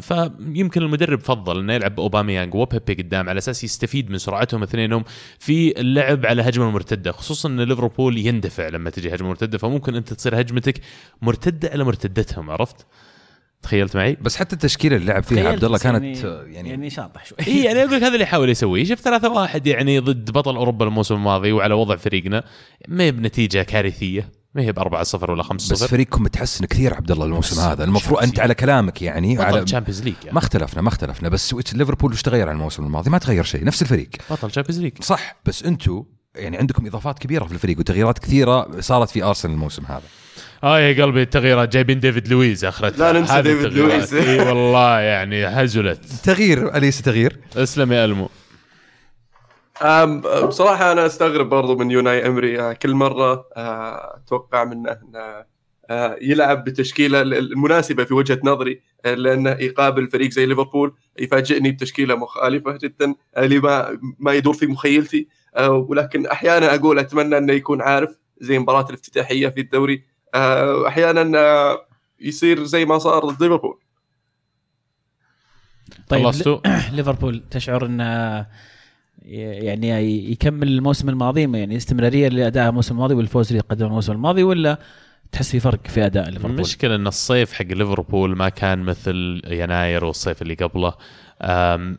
فيمكن المدرب فضل إنه يلعب أوباميانج وبيبي قدام على أساس يستفيد من سرعتهم اثنينهم في اللعب على هجمة مرتدة خصوصا إن ليفربول يندفع لما تجي هجمة مرتدة فممكن أنت تصير هجمتك مرتدة على مرتدتهم عرفت؟ تخيلت معي؟ بس حتى التشكيله اللي لعب فيها عبد الله بس كانت يعني, يعني, يعني شاطح شوي. إي يعني أقول لك هذا اللي يحاول يسويه. شوف 3 1 يعني ضد بطل أوروبا الموسم الماضي وعلى وضع فريقنا ما هي بنتيجة كارثية ما هي ب 4 0 ولا 5 بس 0 فريقكم متحسن كثير عبد الله الموسم هذا. المفروض أنت على كلامك يعني على بطل تشامبيونز ليج يعني. ما اختلفنا ما اختلفنا. بس ليفربول وش تغير عن الموسم الماضي؟ ما تغير شيء نفس الفريق. بطل تشامبيونز ليج صح بس أنتم يعني عندكم إضافات كبيرة في الفريق وتغييرات كثيرة صارت في أرسنال الموسم هذا. آه يا قلبي التغييرات. جايبين ديفيد لويز أخرتها. لا ننسى هذه ديفيد التغييرات. لويز. إي والله يعني هزلت. تغيير أليس تغيير؟ اسلم يا ألمو. أم، بصراحة أنا أستغرب برضو من يوناي إمري. آه، كل مرة آه، أتوقع منه أنه آه، يلعب بالتشكيلة المناسبة في وجهة نظري لأنه يقابل فريق زي ليفربول يفاجئني بتشكيلة مخالفة جدا لما ما يدور في مخيلتي. ولكن أحيانا أقول أتمنى أنه يكون عارف زي مباراة الافتتاحية في الدوري آه، أحيانا آه، يصير زي ما صار ضد ليفربول. طيب ليفربول تشعر انه يعني يكمل الموسم الماضي يعني استمرارية لأداء الموسم الماضي والفوز اللي قدمه الموسم الماضي ولا تحس في فرق في أداء ليفربول؟ المشكلة إن الصيف حق ليفربول ما كان مثل يناير والصيف اللي قبله.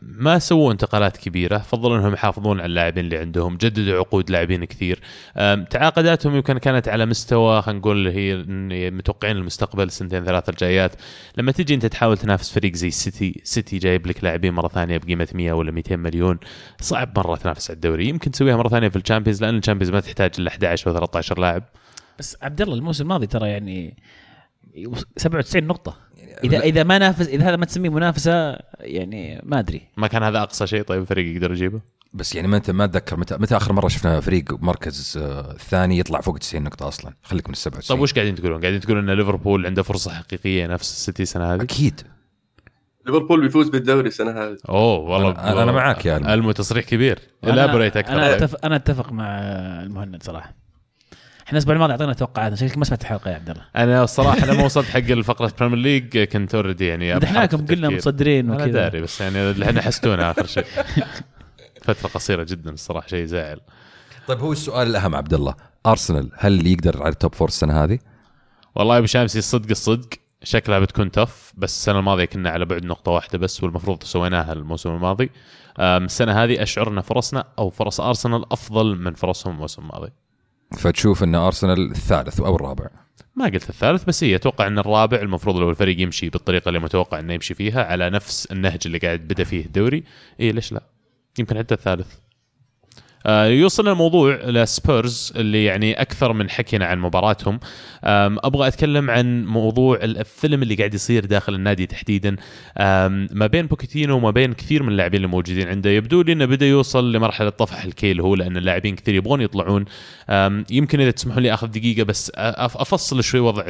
ما سووا انتقالات كبيرة فضلوا إنهم يحافظون على اللاعبين اللي عندهم جددوا عقود لاعبين كثير. تعاقداتهم يمكن كانت على مستوى خلينا نقول هي متوقعين المستقبل السنتين ثلاثة الجايات. لما تجي أنت تحاول تنافس فريق زي سيتي سيتي جايب لك لاعبين مرة ثانية بقيمة 100 ولا 200 مليون. صعب مرة تنافس على الدوري. يمكن تسويها مرة ثانية في الشامبيونز لأن الشامبيونز ما تحتاج إلا 11 أو 13 لاعب. بس عبد الله الموسم الماضي ترى يعني 97 نقطة. اذا إذا ما نافس إذا هذا ما تسميه منافسة يعني ما أدري. ما كان هذا أقصى شيء طيب الفريق يقدر يجيبه؟ بس يعني ما انت ما أتذكر متى متى آخر مرة شفنا فريق مركز آه، ثاني يطلع فوق 90 نقطة أصلا؟ خليك من ال 97 طيب وش قاعدين تقولون؟ قاعدين تقولون إن ليفربول عنده فرصة حقيقية نفس السيتي السنة هذه؟ أكيد. ليفربول بيفوز بالدوري السنة هذه. أوه والله أنا- أنا معاك يا. ألمو. تصريح كبير. أنا- الابريت أكثر أنا. اتفق أنا أتفق مع المهند صراحة. إحنا الأسبوع الماضي اعطينا توقعات شكلك ما سمعت الحلقة يا عبد الله. أنا الصراحة لما وصلت حق الفقرة Premier League كنت already يعني مدحناكم قلنا. متصدرين أنا وكذا. داري بس يعني اللي إحنا حستونا آخر شيء. فترة قصيرة جدا الصراحة شيء زعل. طيب هو السؤال الأهم عبد الله. أرسنال هل يقدر على ال top four السنة هذه؟ والله يا ابو شامسي الصدق الصدق شكلها بتكون tough بس السنة الماضية كنا على بعد نقطة واحدة بس والمفروض سويناها الموسم الماضي. السنة هذه اشعر ان فرصنا أو فرص أرسنال أفضل من فرصهم الموسم الماضي. فتشوف إن أرسنال الثالث أو الرابع. ما قلت الثالث بس هي أتوقع إن الرابع المفروض لو الفريق يمشي بالطريقة اللي متوقع إنه يمشي فيها على نفس النهج اللي قاعد بدأ فيه الدوري اي ليش لا؟ يمكن حتى الثالث. آه، يوصلنا الموضوع لسبيرز اللي يعني أكثر من حكينا عن مباراتهم. أبغى أتكلم عن موضوع الفيلم اللي قاعد يصير داخل النادي تحديدا. ما بين بوكيتينو وما بين كثير من اللاعبين اللي موجودين عنده. يبدو لي إنه بدأ يوصل لمرحلة طفح الكيل هو لأن اللاعبين كثير يبغون يطلعون. يمكن إذا تسمحوا لي أخذ دقيقة بس أفصل شوي وضع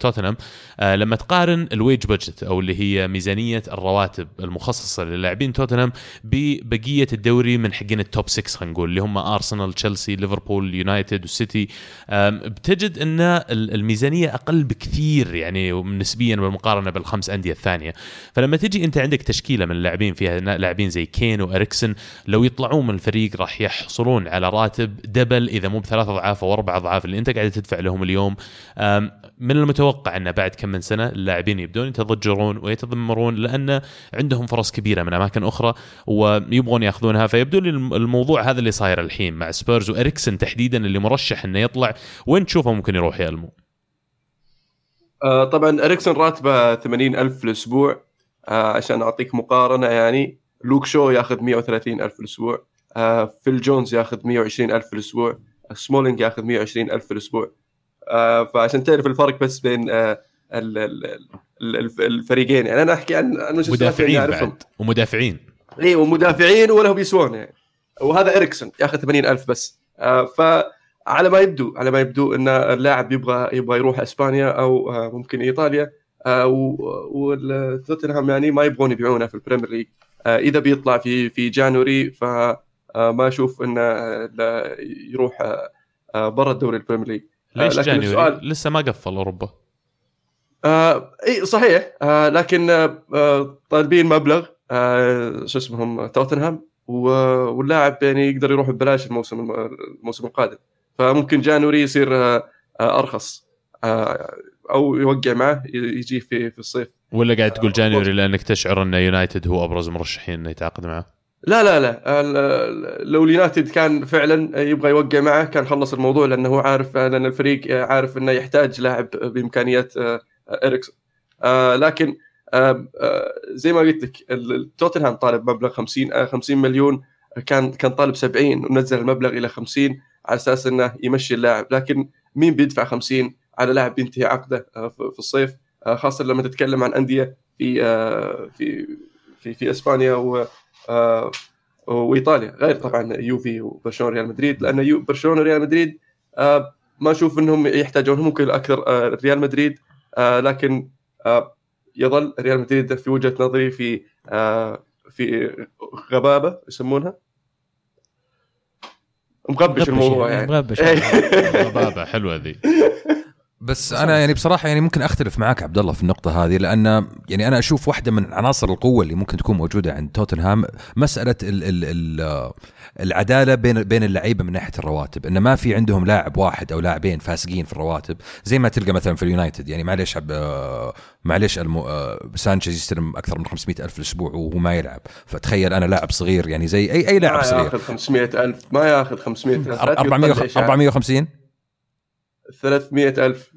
توتنهام. آه، لما تقارن ال wage budget أو اللي هي ميزانية الرواتب المخصصة للاعبين توتنهام ببقية الدوري من حقين ال top 6 خلينا نقول. اللي هم ارسنال تشيلسي ليفربول يونايتد والسيتي بتجد إن ال- الميزانية أقل بكثير يعني نسبيا بالمقارنة بالخمس أندية الثانية. فلما تجي أنت عندك تشكيلة من اللاعبين فيها لاعبين زي كين واريكسن لو يطلعون من الفريق راح يحصلون على راتب double إذا مو بثلاث أضعاف أو أربع أضعاف اللي أنت قاعد تدفع لهم اليوم. من المتوقع إن بعد كم من سنة اللاعبين يبدون يتضجرون ويتذمرون لأن عندهم فرص كبيرة من أماكن أخرى ويبغون يأخذونها. فيبدو لي الم- الموضوع هذا اللي صاير الحين مع سبيرز وإريكسن تحديدا اللي مرشح إنه يطلع. وين تشوفه ممكن يروح يا ألمو؟ آه طبعا اريكسون راتبه 80 ألف في الأسبوع آه عشان أعطيك مقارنة يعني. لوك شاو ياخذ 130 ألف في الأسبوع آه فيل جونز ياخذ 120 ألف في الأسبوع سمولينج ياخذ 120 ألف في الأسبوع آه فعشان تعرف الفرق بس بين آه ال- ال- ال- ال- الفريقين. يعني أنا أحكي عن مدافعين. بعد ومدافعين. اي ومدافعين ولا هم يسوون يعني. وهذا إريكسون ياخذ 80 ألف بس. آه فعلى ما يبدو على ما يبدو إن اللاعب يبغى يبغى يروح إسبانيا أو آه ممكن إيطاليا. آه والتوتنهام يعني ما يبغون يبيعونه في ال Premier League. إذا بيطلع في في January فما أشوف إنه يروح برا الدوري ال Premier League. ليش لكن January؟ السؤال- لسه ما قفل أوروبا. آه إي صحيح. آه لكن آه طالبين مبلغ آه شو اسمهم توتنهام. واللاعب يعني يقدر يروح ببلاش الموسم الم- الموسم القادم. فممكن January يصير آه آه أرخص آه أو يوقع معه يجي في في الصيف. ولا قاعد تقول جانيوري لأنك تشعر أن يونايتد هو أبرز مرشحين إنه يتعاقد معه؟ لا لا لا. لو اليونايتد كان فعلا يبغى يوقع معه كان خلص الموضوع لأنه هو عارف لأن الفريق عارف إنه يحتاج لاعب بإمكانيات إريكسون. لكن زي ما قلت لك التوتنهام طالب مبلغ 50 آه، 50 مليون كان كان طالب 70 ونزل المبلغ إلى 50 على أساس إنه يمشي اللاعب. لكن مين بيدفع 50 على لاعب بينتهي عقده آه، في الصيف؟ آه، خاصة لما تتكلم عن أندية في آه، في في في إسبانيا و آه، وإيطاليا. غير طبعا يوفي وبرشلونة ريال مدريد لأن برشلونة ريال مدريد آه، ما أشوف إنهم يحتاجون ممكن أكثر آه، ريال مدريد آه، لكن آه، يظل ريال مدريد في وجهة نظري في آه، في غبابة يسمونها. مغبش الموضوع يعني. مغبش. بابا حلوة ذي. بس أنا يعني بصراحة يعني ممكن أختلف معك عبد الله في النقطة هذه لأن يعني أنا أشوف واحدة من عناصر القوة اللي ممكن تكون موجودة عند توتنهام مسألة ال ال ال العدالة بين بين اللعيبة من ناحية الرواتب انه ما في عندهم لاعب واحد أو لاعبين فاسقين في الرواتب زي ما تلقى مثلا في اليونايتد. يعني معليش معليش سانشيز يستلم أكثر من 500 ألف الأسبوع وهو ما يلعب. فتخيل أنا لاعب صغير يعني زي اي أي لاعب ما صغير. ياخذ 500 ألف ما ياخذ 500 ألف. 400 450 300 ألف.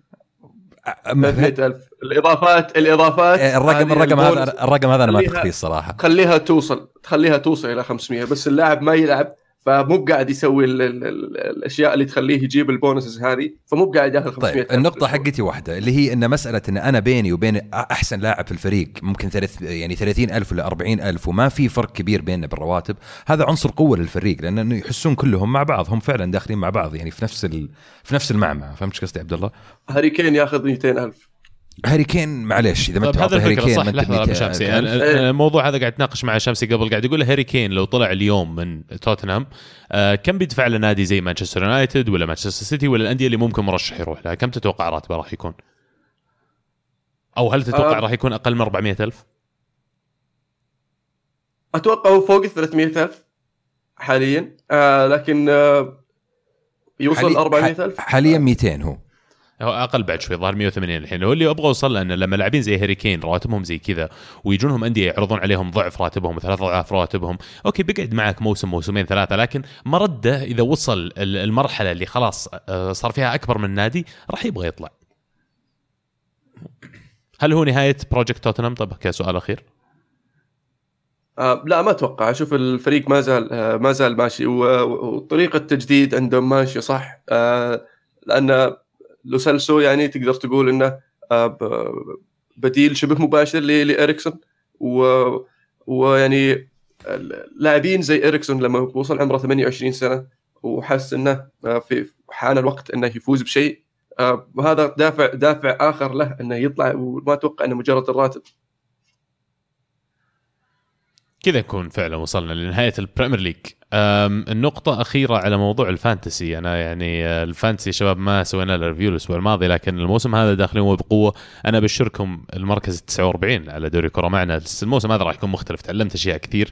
أم- 300 ألف. الإضافات الإضافات الرقم الرقم هذا الرقم هذا أنا ما خليها- اثق فيه الصراحة. تخليها توصل تخليها توصل إلى 500 بس اللاعب ما يلعب فمو قاعد يسوي ال ال ال الأشياء اللي تخليه يجيب ال bonuses هذه فمو قاعد ياخذ 500 طيب النقطة حقتي واحدة اللي هي إن مسألة إن أنا بيني وبين أحسن لاعب في الفريق ممكن ثلاث يعني 30 ألف ولا 40 ألف وما في فرق كبير بيننا بالرواتب هذا عنصر قوة للفريق لأنه يحسون كلهم مع بعض هم فعلا داخلين مع بعض يعني في نفس. في نفس المعمعة فهمت قصدي عبد الله؟ هاري كين ياخذ 200 ألف هاري كين معليش إذا ما طيب هذا الفكرة كين صح لحظة أبو شمسي. يعني الموضوع هذا قاعد اتناقش مع شمسي قبل قاعد يقول هاري كين لو طلع اليوم من توتنهام آه كم بيدفع له نادي زي مانشستر يونايتد ولا مانشستر سيتي ولا الأندية اللي ممكن مرشح يروح لها كم تتوقع راتبه راح يكون؟ أو هل تتوقع آه. راح يكون أقل من 400 ألف؟ أتوقع هو فوق ال 300 ألف حاليا آه لكن آه يوصل حالي- 400 ألف حاليا 200 هو هو أقل بعد شوي ظهر 180 الحين. هو اللي أبغى أوصل له إنه لما لاعبين زي هاري كين رواتبهم زي كذا ويجونهم أندية يعرضون عليهم ضعف راتبهم ثلاث أضعاف راتبهم Okay بيقعد معك موسم موسمين ثلاثة لكن مرده إذا وصل ال- المرحلة اللي خلاص آه، صار فيها أكبر من نادي راح يبغى يطلع. هل هو نهاية project توتنهام طب كسؤال أخير. آه لا ما أتوقع. أشوف الفريق ما زال آه ما زال ماشي. وطريقة التجديد عندهم ماشية صح. آه لأن لوسيلسو يعني تقدر تقول إنه آه بديل شبه مباشر لاريكسون ويعني اللاعبين زي اريكسون لما وصل عمره 28 سنة وحس إنه آه، في حان الوقت إنه يفوز بشيء آه، وهذا دافع دافع آخر له إنه يطلع وما أتوقع إنه مجرد الراتب. كذا نكون فعلا وصلنا لنهاية ال Premier League النقطة أخيرة على موضوع ال Fantasy. أنا يعني آه، ال Fantasy شباب ما سوينا له review الأسبوع الماضي لكن الموسم هذا داخلين وبقوة أنا أبشركم المركز 49 على دوري كرة معنا. الموسم هذا راح يكون مختلف تعلمت أشياء كثير.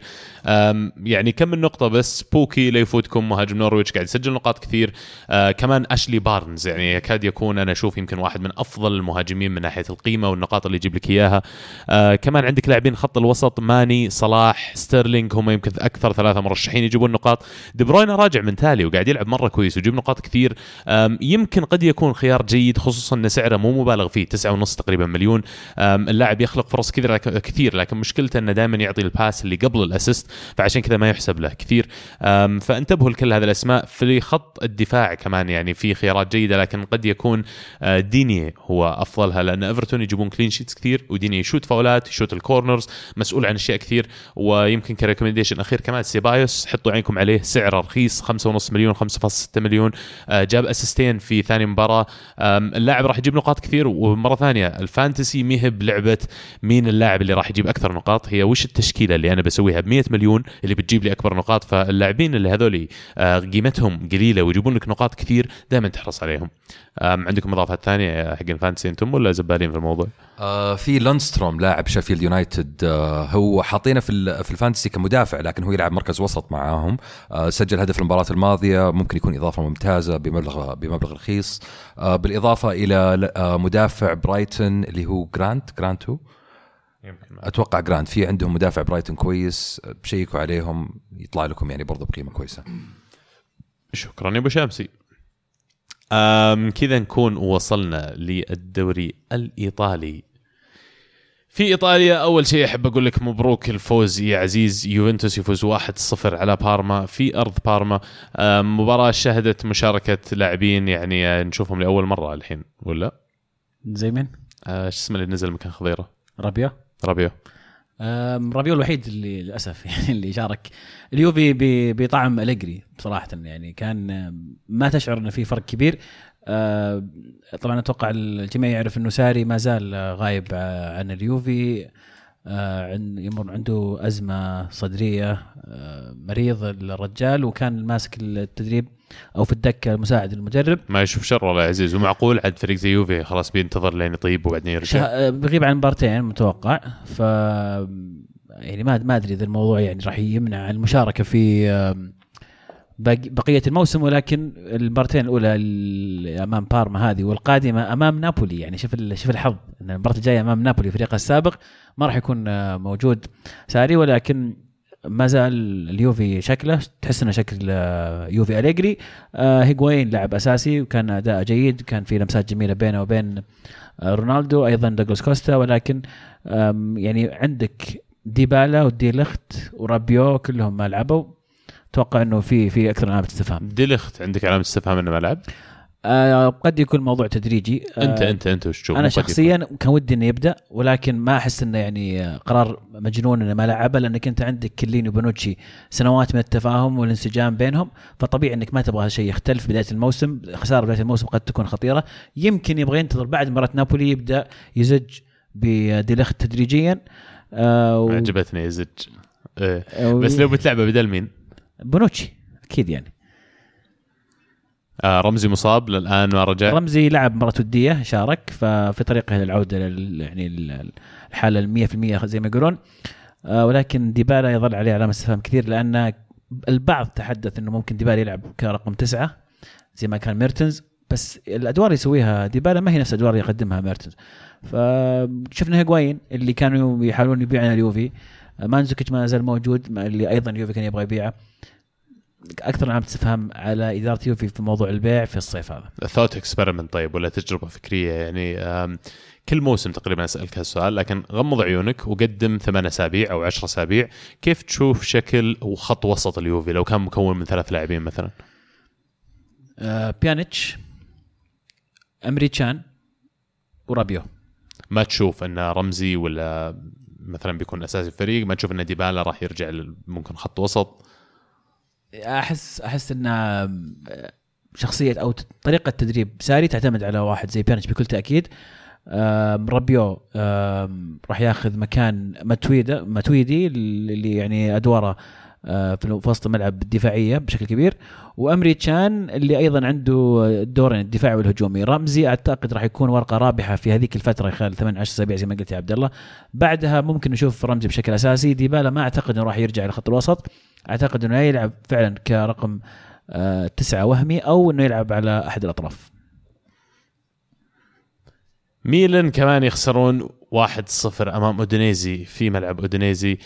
يعني كم من نقطة بس بوكي لا يفوتكم مهاجم نورويتش قاعد يسجل نقاط كثير. آه كمان أشلي بارنز يعني يكاد يكون أنا أشوف يمكن واحد من أفضل المهاجمين من ناحية القيمة والنقاط اللي يجيب لك إياها. آه كمان عندك لاعبين خط الوسط ماني صلاح ستيرلينج هم يمكن أكثر ثلاثة مرشحين يجيبون نقاط دي بروين راجع من تالي وقاعد يلعب مرة كويس ويجيب نقاط كثير. يمكن قد يكون خيار جيد خصوصا إن سعره مو مبالغ فيه تسعة ونص تقريبا مليون. اللاعب يخلق فرص كثير كثير لكن مشكلته إنه دائما يعطي ال pass اللي قبل ال assist فعشان كذا ما يحسب له كثير. فانتبهوا لكل هذه الأسماء في خط الدفاع كمان يعني في خيارات جيدة لكن قد يكون آه، ديني هو أفضلها لأن إيفرتون يجيبون clean sheets كثير وديني يشوت فاولات يشوت ال corners مسؤول عن أشياء كثير ويمكن ك recommendation أخير كمان سيبايوس حطوا عينكم عليه سعره رخيص 5.5 مليون 5.6 مليون. آه، جاب assist ين في ثاني مباراة. اللاعب راح يجيب نقاط كثير ومرة ثانية ال Fantasy مهب لعبه مين اللاعب اللي راح يجيب أكثر نقاط؟ هي وش التشكيلة اللي أنا بسويها؟ ب 100 مليون اللي بتجيب لي أكبر نقاط. فاللاعبين اللي هذولي آه، قيمتهم قليلة ويجيبون لك نقاط كثير دائما تحرص عليهم. عندكم اضافات ثانية حق ال Fantasy أنتم ولا زبالين في الموضوع؟ آه في لونستروم لاعب شيفيلد يونايتد آه هو حاطينه في في ال Fantasy كمدافع لكن هو يلعب مركز وسط معاهم. آه سجل هدف المباراة الماضية ممكن يكون إضافة ممتازة بمبلغ بمبلغ رخيص. آه بالإضافة إلى آه مدافع برايتون اللي هو جرانت جرانت هو؟ أتوقع جرانت في عندهم مدافع برايتون كويس. آه، بشيكوا عليهم يطلع لكم يعني برضه بقيمة كويسة. شكرا يا أبو شمسي. أم كذا نكون وصلنا للدوري الإيطالي. في إيطاليا أول شيء أحب أقول لك مبروك الفوز يا عزيز. يوفنتوس يفوز 1-0 على بارما في أرض بارما. مباراة شهدت مشاركة لاعبين يعني نشوفهم لأول مرة الحين ولا؟ زي مين؟ آه، شو اسمه اللي نزل مكان خضيرة؟ رابيو. رابيو. رابيو الوحيد اللي للأسف يعني اللي شارك. اليوفي بطعم أليجري بصراحه يعني كان ما تشعر إنه في فرق كبير. طبعا أتوقع الجميع يعرف إنه ساري ما زال غايب عن اليوفي يمر عنده أزمة صدرية آه، مريض الرجال وكان ماسك التدريب أو في الدكة مساعد المدرب. ما يشوف شر ولا يا عزيز ومعقول عاد فريق زي يوفي خلاص بينتظر لين يطيب وبعدين يرجع. شه... بغيب عن مبارتين متوقع. ف يعني ما ما أدري إذا الموضوع يعني راح يمنع المشاركة في بقية الموسم ولكن المبارتين الأولى ال- أمام بارما هذه والقادمة أمام نابولي. يعني شوف شوف الحظ. إن المباراة الجاية أمام نابولي فريقه السابق ما راح يكون آه، موجود ساري ولكن ما زال اليوفي شكله. تحس إنه شكل آه، يوفي أليجري. آه، هيغوين لاعب أساسي وكان أداء جيد. كان في لمسات جميلة بينه وبين رونالدو أيضا دوغلاس كوستا. ولكن يعني عندك ديبالا وديليخت ورابيو كلهم ما لعبوا. أتوقع إنه في في أكثر من علامة استفهام. ديليخت عندك علامة استفهام إنه ما لعب؟ آه قد يكون موضوع تدريجي. آه انت انت أنت وش تشوف؟ أنا. شخصيا كان ودي إنه يبدأ ولكن ما أحس إنه يعني آه، قرار مجنون إنه ما لعبه لأنك أنت عندك كيليني وبنوتشي سنوات من التفاهم والانسجام بينهم. فطبيعي إنك ما تبغى هالشيء يختلف بداية الموسم. خسارة بداية الموسم قد تكون خطيرة. يمكن يبغى ينتظر بعد مباراة نابولي يبدأ يزج بديليخت تدريجيا. آه و- عجبتني يزج. إيه. بس لو بتلعبه بدل مين؟ بونوتشي أكيد يعني. آه رمزي مصاب للآن ما رجع؟ رمزي لعب مباراة ودية شارك ففي طريقه للعودة لل يعني ال- المية في المية زي ما يقولون. آه، ولكن ديبالا يظل عليه علامة استفهام كثير لأن البعض تحدث أنه ممكن ديبالا يلعب كرقم تسعة زي ما كان ميرتنز. بس الأدوار اللي يسويها ديبالا ما هي نفس الأدوار اللي يقدمها ميرتنز. فشفنا هيغواين اللي كانوا يحاولون يبيعنا اليوفي. مانزوكيتش ما زال موجود اللي أيضا اليوفي كان يبغى يبيعه. أكثر علامة استفهام على إدارة يوفي في موضوع البيع في الصيف هذا. thought experiment طيب ولا تجربة فكرية يعني كل موسم تقريبا أسألك هالسؤال لكن غمض عيونك وقدم ثمان أسابيع أو عشر أسابيع كيف تشوف شكل وخط وسط اليوفي؟ لو كان مكون من ثلاث لاعبين مثلا. آه، بيانيتش امري تشان ورابيو. ما تشوف إن رمزي ولا مثلا بيكون أساسي الفريق ما تشوف إن ديبالا راح يرجع ممكن خط وسط. أحس أحس إن شخصية أو طريقة تدريب ساري تعتمد على واحد زي بيانيتش بكل تأكيد. آم، راح ياخذ مكان ماتويدا ماتويدي اللي يعني أدواره في وسط الملعب الدفاعية بشكل كبير. وأمري تشان اللي أيضا عنده الدورين الدفاعي والهجومي. رمزي أعتقد راح يكون ورقة رابحة في هذيك الفترة خلال 8 10 أسابيع زي ما قلت يا عبد الله. بعدها ممكن نشوف رمزي بشكل أساسي. ديبالا ما أعتقد إنه راح يرجع إلى خط الوسط. أعتقد إنه يلعب فعلا كرقم آه، تسعة وهمي أو إنه يلعب على أحد الأطراف. ميلان كمان يخسرون 1-0 أمام أودينيزي في ملعب أودينيزي.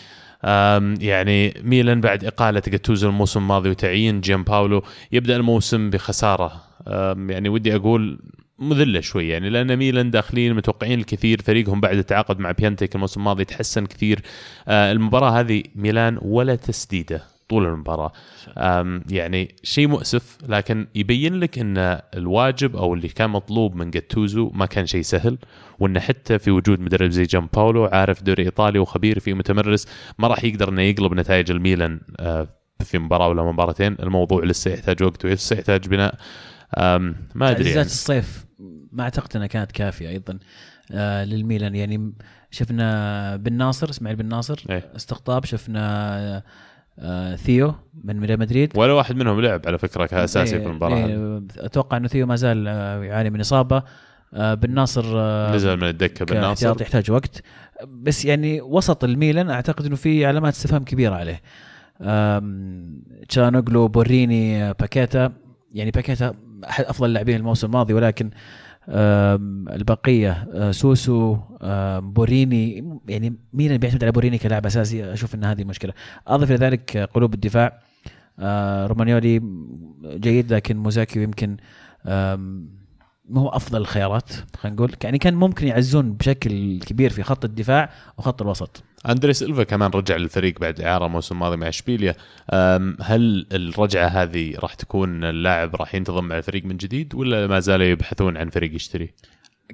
يعني ميلان بعد إقالة جاتوزو الموسم الماضي وتعيين جيان باولو يبدأ الموسم بخسارة. أم، يعني ودي أقول مذلة شوي يعني لأن ميلان داخلين متوقعين الكثير فريقهم بعد التعاقد مع بيونتيك الموسم الماضي تحسن كثير. آه، المباراة هذه ميلان ولا تسديدة. طول المباراة يعني شيء مؤسف لكن يبين لك إن الواجب أو اللي كان مطلوب من جاتوزو ما كان شيء سهل وإنه حتى في وجود مدرب زي جان باولو عارف دوري ايطالي وخبير فيه متمرس ما راح يقدر إنه يقلب نتائج الميلان آه، في مباراة ولا مباراتين الموضوع لسه يحتاج وقت ولسه يحتاج بناء ما أدري يعني. الصيف ما أعتقد إنها كانت كافية أيضا آه للميلان يعني شفنا بن ناصر إسماعيل بن ناصر إيه. استقطاب شفنا ثيو من ريال مدريد. ولا واحد منهم لعب على فكرة كأساسي في إيه، المباراة. إيه، أتوقع إنه ثيو ما زال آه، يعاني من إصابة. آه بن ناصر آه نزل من الدكة بن ناصر كاحتياط يحتاج وقت. بس يعني وسط الميلان أعتقد إنه في علامات استفهام كبيرة عليه. تشالهانوغلو بوريني آه، باكيتا. يعني باكيتا أحد أفضل اللاعبين الموسم الماضي ولكن البقية آه، سوسو بوريني يعني ميلان بيعتمد على بوريني كلاعب أساسي؟ أشوف إن هذه مشكلة. أضف إلى ذلك آه، قلوب الدفاع. آه، رومانيولي جيد لكن موساكيو يمكن ما هو أفضل الخيارات خلينا نقول. يعني كان ممكن يعززون بشكل كبير في خط الدفاع وخط الوسط. اندري سيلفا كمان رجع للفريق بعد إعارة الموسم الماضي مع إشبيليا. هل الرجعة هذه راح تكون اللاعب راح ينتظم مع الفريق من جديد ولا ما زالوا يبحثون عن فريق يشتري؟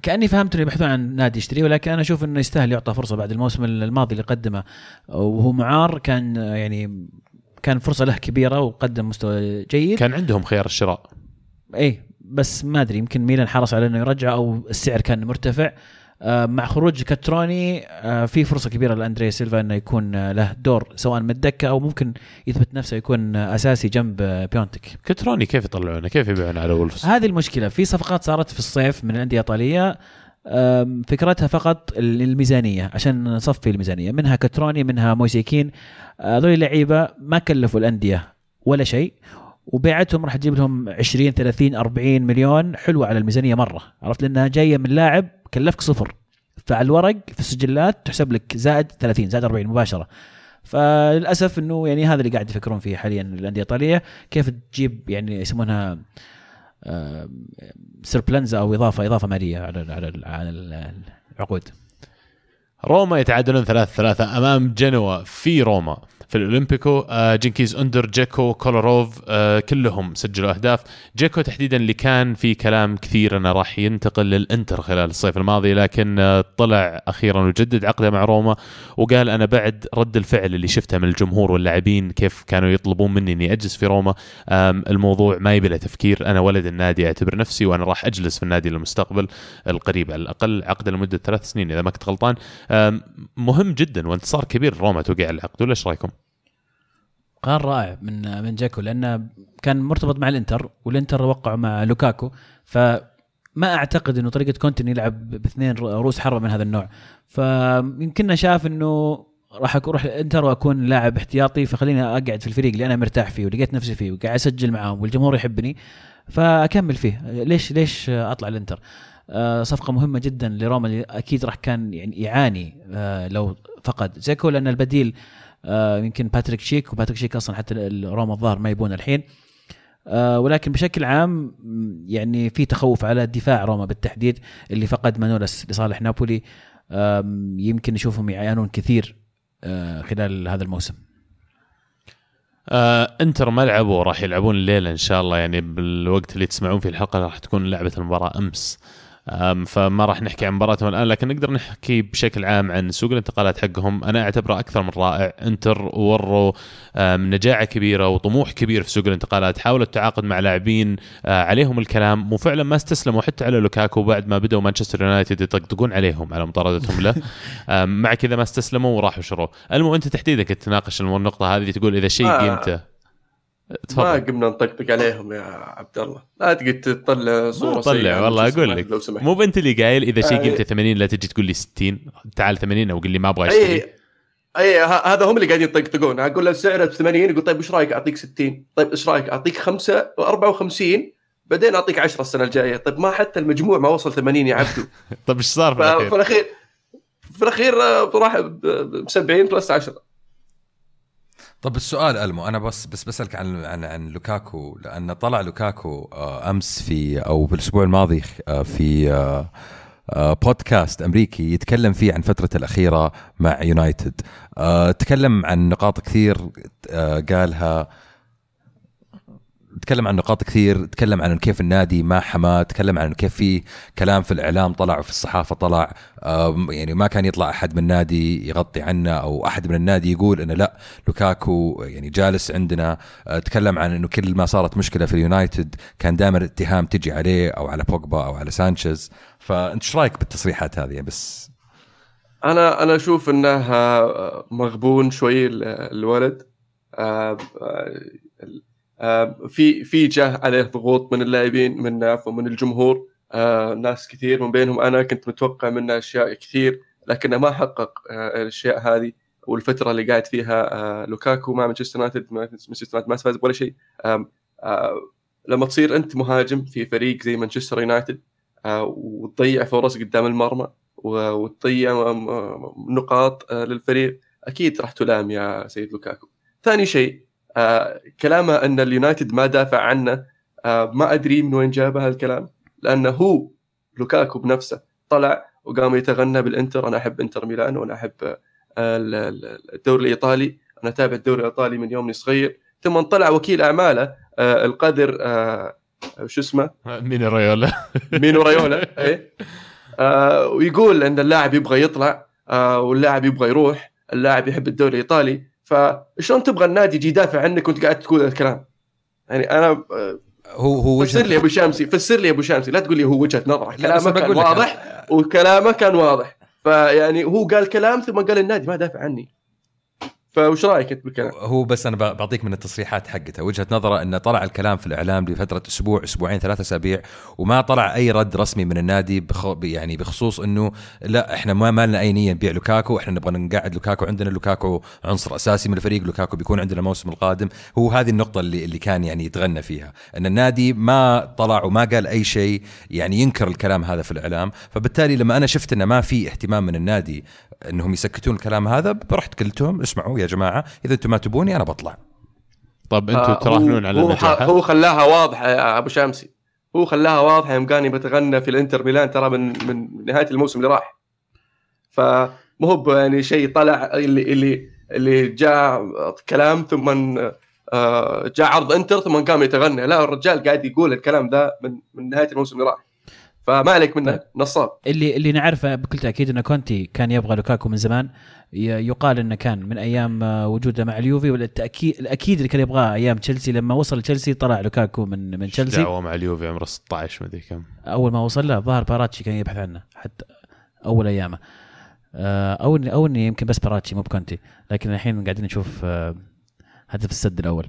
كأني فهمت إنه يبحثون عن نادي يشتريه ولكن أنا أشوف إنه يستاهل يعطى فرصة بعد الموسم الماضي اللي قدمه. وهو معار كان يعني كان فرصة له كبيرة وقدم مستوى جيد. كان عندهم خيار الشراء. اي بس ما أدري يمكن ميلان حرص على إنه يرجع أو السعر كان مرتفع. مع خروج كاتروني آه، في فرصة كبيرة لاندري سيلفا إنه يكون آه، له دور سواء من الدكه أو ممكن يثبت نفسه يكون آه، أساسي جنب آه، بيونتك. كتروني كيف يطلعونه؟ كيف يبيعونه على وولفز؟ هذه المشكلة. في صفقات صارت في الصيف من الأندية الإيطالية فكرتها فقط الميزانية عشان نصفي الميزانية. منها كتروني منها مويسيكين آه، هذول لعيبة ما كلفوا الأندية ولا شيء وبيعتهم راح تجيب لهم 20 30 40 مليون حلوة على الميزانية مرة. عرفت؟ لأنها جاية من لاعب كلفك صفر. فعلى الورق في السجلات تحسب لك زائد 30 زائد 40 مباشرة. فللأسف إنه يعني هذا اللي قاعد يفكرون فيه حاليا الأندية الإيطالية كيف تجيب يعني يسمونها plusvalenza أو إضافة إضافة مالية على على على العقود. روما يتعادلون 3 3 أمام جنوا في روما. في الأولمبيكو آه، جنكيز أندر جيكو كولاروف آه، كلهم سجلوا أهداف. جيكو تحديدا اللي كان في كلام كثير إنه راح ينتقل للإنتر خلال الصيف الماضي لكن آه، طلع أخيرا وجدد عقده مع روما وقال أنا بعد رد الفعل اللي شفته من الجمهور واللاعبين كيف كانوا يطلبون مني إني أجلس في روما. الموضوع ما يبي تفكير. أنا ولد النادي أعتبر نفسي وأنا راح أجلس في النادي للمستقبل القريب على الأقل عقد لمدة ثلاث سنين إذا ما كنت غلطان. مهم جدا وانتصار كبير روما توقع العقد ولا إيش رأيكم؟ قرار رائع من من جاكو لأنه كان مرتبط مع الإنتر والإنتر وقعوا مع لوكاكو. فما أعتقد إنه طريقة كونتين يلعب باثنين رؤوس حربة من هذا النوع. فيمكننا شاف إنه راح أروح الإنتر وأكون لاعب احتياطي فخليني أقعد في الفريق اللي أنا مرتاح فيه ولقيت نفسي فيه وقاعد أسجل معاهم والجمهور يحبني. فأكمل فيه. ليش ليش أطلع الإنتر؟ آه، صفقة مهمة جدا لروما اللي أكيد راح كان يعني يعاني آه، لو فقد زيكو لأن البديل آه، يمكن باتريك شيك وباتريك شيك أصلا حتى روما الظاهر ما يبون الحين. آه، ولكن بشكل عام يعني في تخوف على دفاع روما بالتحديد اللي فقد مانولاس لصالح نابولي. آم، يمكن نشوفهم يعانون كثير آه، خلال هذا الموسم. آه انتر ما لعبوا راح يلعبون الليلة إن شاء الله. يعني بالوقت اللي تسمعون فيه الحلقة راح تكون لعبة المباراة أمس. فما راح نحكي عن مباراتهم الآن لكن نقدر نحكي بشكل عام عن سوق الانتقالات حقهم. أنا أعتبره أكثر من رائع. إنتر وروا نجاعة كبيرة وطموح كبير في سوق الانتقالات. حاولوا التعاقد مع لاعبين آه، عليهم الكلام. وفعلا ما استسلموا حتى على لوكاكو بعد ما بدأوا مانشستر يونايتد يطقطقون عليهم على مطاردتهم له. مع كذا ما استسلموا وراحوا شروه. المهم أنت تحديدا كنت تناقش النقطة هذه تقول إذا شيء ما- ما قمنا نطقطق عليهم يا عبد الله. لا تقعد تطلع صورة طلع والله أقول لك. لو سمحت. مو بنت اللي قايل إذا شيء قيمته 80 لا تجي تقول لي 60 تعال 80 أو قل لي ما أبغى اشتري اي اي ه- هذا هم اللي قاعدين يطقطقون. أقول له سعره ب 80 يقول طيب إيش رأيك أعطيك 60 طيب إيش رأيك أعطيك 5 54 بعدين أعطيك 10 السنة الجاية. طيب ما حتى المجموع ما وصل 80 يا عبدو. طيب إيش صار في الأخير؟ الأخير في الأخير آه، راح ب 70 plus 10 طب السؤال ألمو أنا بس بس بسألك عن عن عن لوكاكو لأن طلع لوكاكو آه، أمس في أو بالأسبوع الماضي آه، في آه، بودكاست أمريكي يتكلم فيه عن فترته الأخيرة مع يونايتد. تكلم عن نقاط كثير قالها تكلم عن نقاط كثير تكلم عن كيف النادي ما حماه تكلم عن كيف في كلام في الإعلام طلع وفي الصحافة طلع. يعني ما كان يطلع أحد من النادي يغطي عنه أو أحد من النادي يقول إنه لأ لوكاكو يعني جالس عندنا. آه، تكلم عن إنه كل ما صارت مشكلة في اليونايتد كان دائما الاتهام تجي عليه أو على بوجبا أو على سانشيز. فأنت إيش رأيك بالتصريحات هذه؟ بس أنا أنا أشوف انه آه، مغبون شوي ال- الولد في في جاه عليه ضغوط من اللاعبين من عفوا من الجمهور. آه، ناس كثير من بينهم. أنا كنت متوقع منه أشياء كثير لكنه ما حقق آه، الأشياء هذه والفترة اللي قاعد فيها آه، لوكاكو مع مانشستر يونايتد ما- مانشستر يونايتد ما فاز ولا شيء. آه، لما تصير أنت مهاجم في فريق زي مانشستر يونايتد آه، وتضيع فرص قدام المرمى وتضيع نقاط آه، للفريق أكيد راح تلام يا سيد لوكاكو. ثاني شيء آه، كلامه أن اليونايتد ما دافع عنه آه، ما أدري من وين جاب هالكلام لأنه هو لوكاكو بنفسه طلع وقام يتغنى بالإنتر أنا أحب إنتر ميلان وأنا أحب آه، ال- ال- الدوري الإيطالي أنا أتابع الدوري الإيطالي من يومني صغير ثم طلع وكيل أعماله آه، القدر شو اسمه؟ مين ريولا مينو رايولا إيه. آه ويقول إن اللاعب يبغى يطلع واللاعب يبغى يروح اللاعب يحب الدوري الإيطالي فشلون تبغى النادي يجي يدافع عنك وانت قاعد تقول الكلام؟ يعني أنا هو هو فسر لي أبو شامسي فسر لي أبو شامسي لا تقول لي هو وجهة نظره كلامه كان واضح وكلامه كان واضح. فيعني هو قال كلام ثم قال النادي ما دافع عني. فوش رأيك أنت بالكلام؟ هو بس أنا بعطيك من التصريحات حقته. وجهة نظره انه طلع الكلام في الإعلام لفترة أسبوع أسبوعين ثلاثة أسابيع وما طلع أي رد رسمي من النادي بخ... يعني بخصوص إنه لا إحنا ما ما لنا أي نية نبيع لوكاكو إحنا نبغى نقعد لوكاكو عندنا. لوكاكو عنصر أساسي من الفريق لوكاكو بيكون عندنا الموسم القادم. هو هذه النقطة اللي اللي كان يعني يتغنى فيها. إن النادي ما طلع وما قال أي شيء يعني ينكر الكلام هذا في الإعلام. فبالتالي لما أنا شفت إنه ما في اهتمام من النادي انهم يسكتون الكلام هذا رحت قلت لهم اسمعوا يا جماعة إذا أنتم ما تبوني أنا بطلع. طب أنتم آه، تراهنون على هو, النجاح؟ هو خلاها واضحه يا أبو شامسي. هو خلاها واضحه يوم كان بتغنى في الإنتر ميلان ترى من من نهاية الموسم اللي راح. فمو هو يعني شيء طلع اللي اللي اللي جاء كلام ثم آه، جاء عرض إنتر ثم قام يتغنى. لا الرجال قاعد يقول الكلام ذا من من نهاية الموسم اللي راح. فما عليك منه نصاب. اللي اللي نعرفه بكل تأكيد إن كونتي كان يبغى لوكاكو من زمان يقال إنه كان من أيام آه، وجوده مع اليوفي والتاكيد الأكيد اللي كان يبغاه أيام تشيلسي لما وصل تشيلسي طلع لوكاكو من من تشيلسي. دعوة مع اليوفي عمره 16 مدري كم. أول ما وصل له ظهر باراتيتشي كان يبحث عنه حتى أول أيامه. آه، أو إني أو إني يمكن بس باراتيتشي مو بكونتي. لكن الحين قاعدين نشوف آه، هدف السد الأول.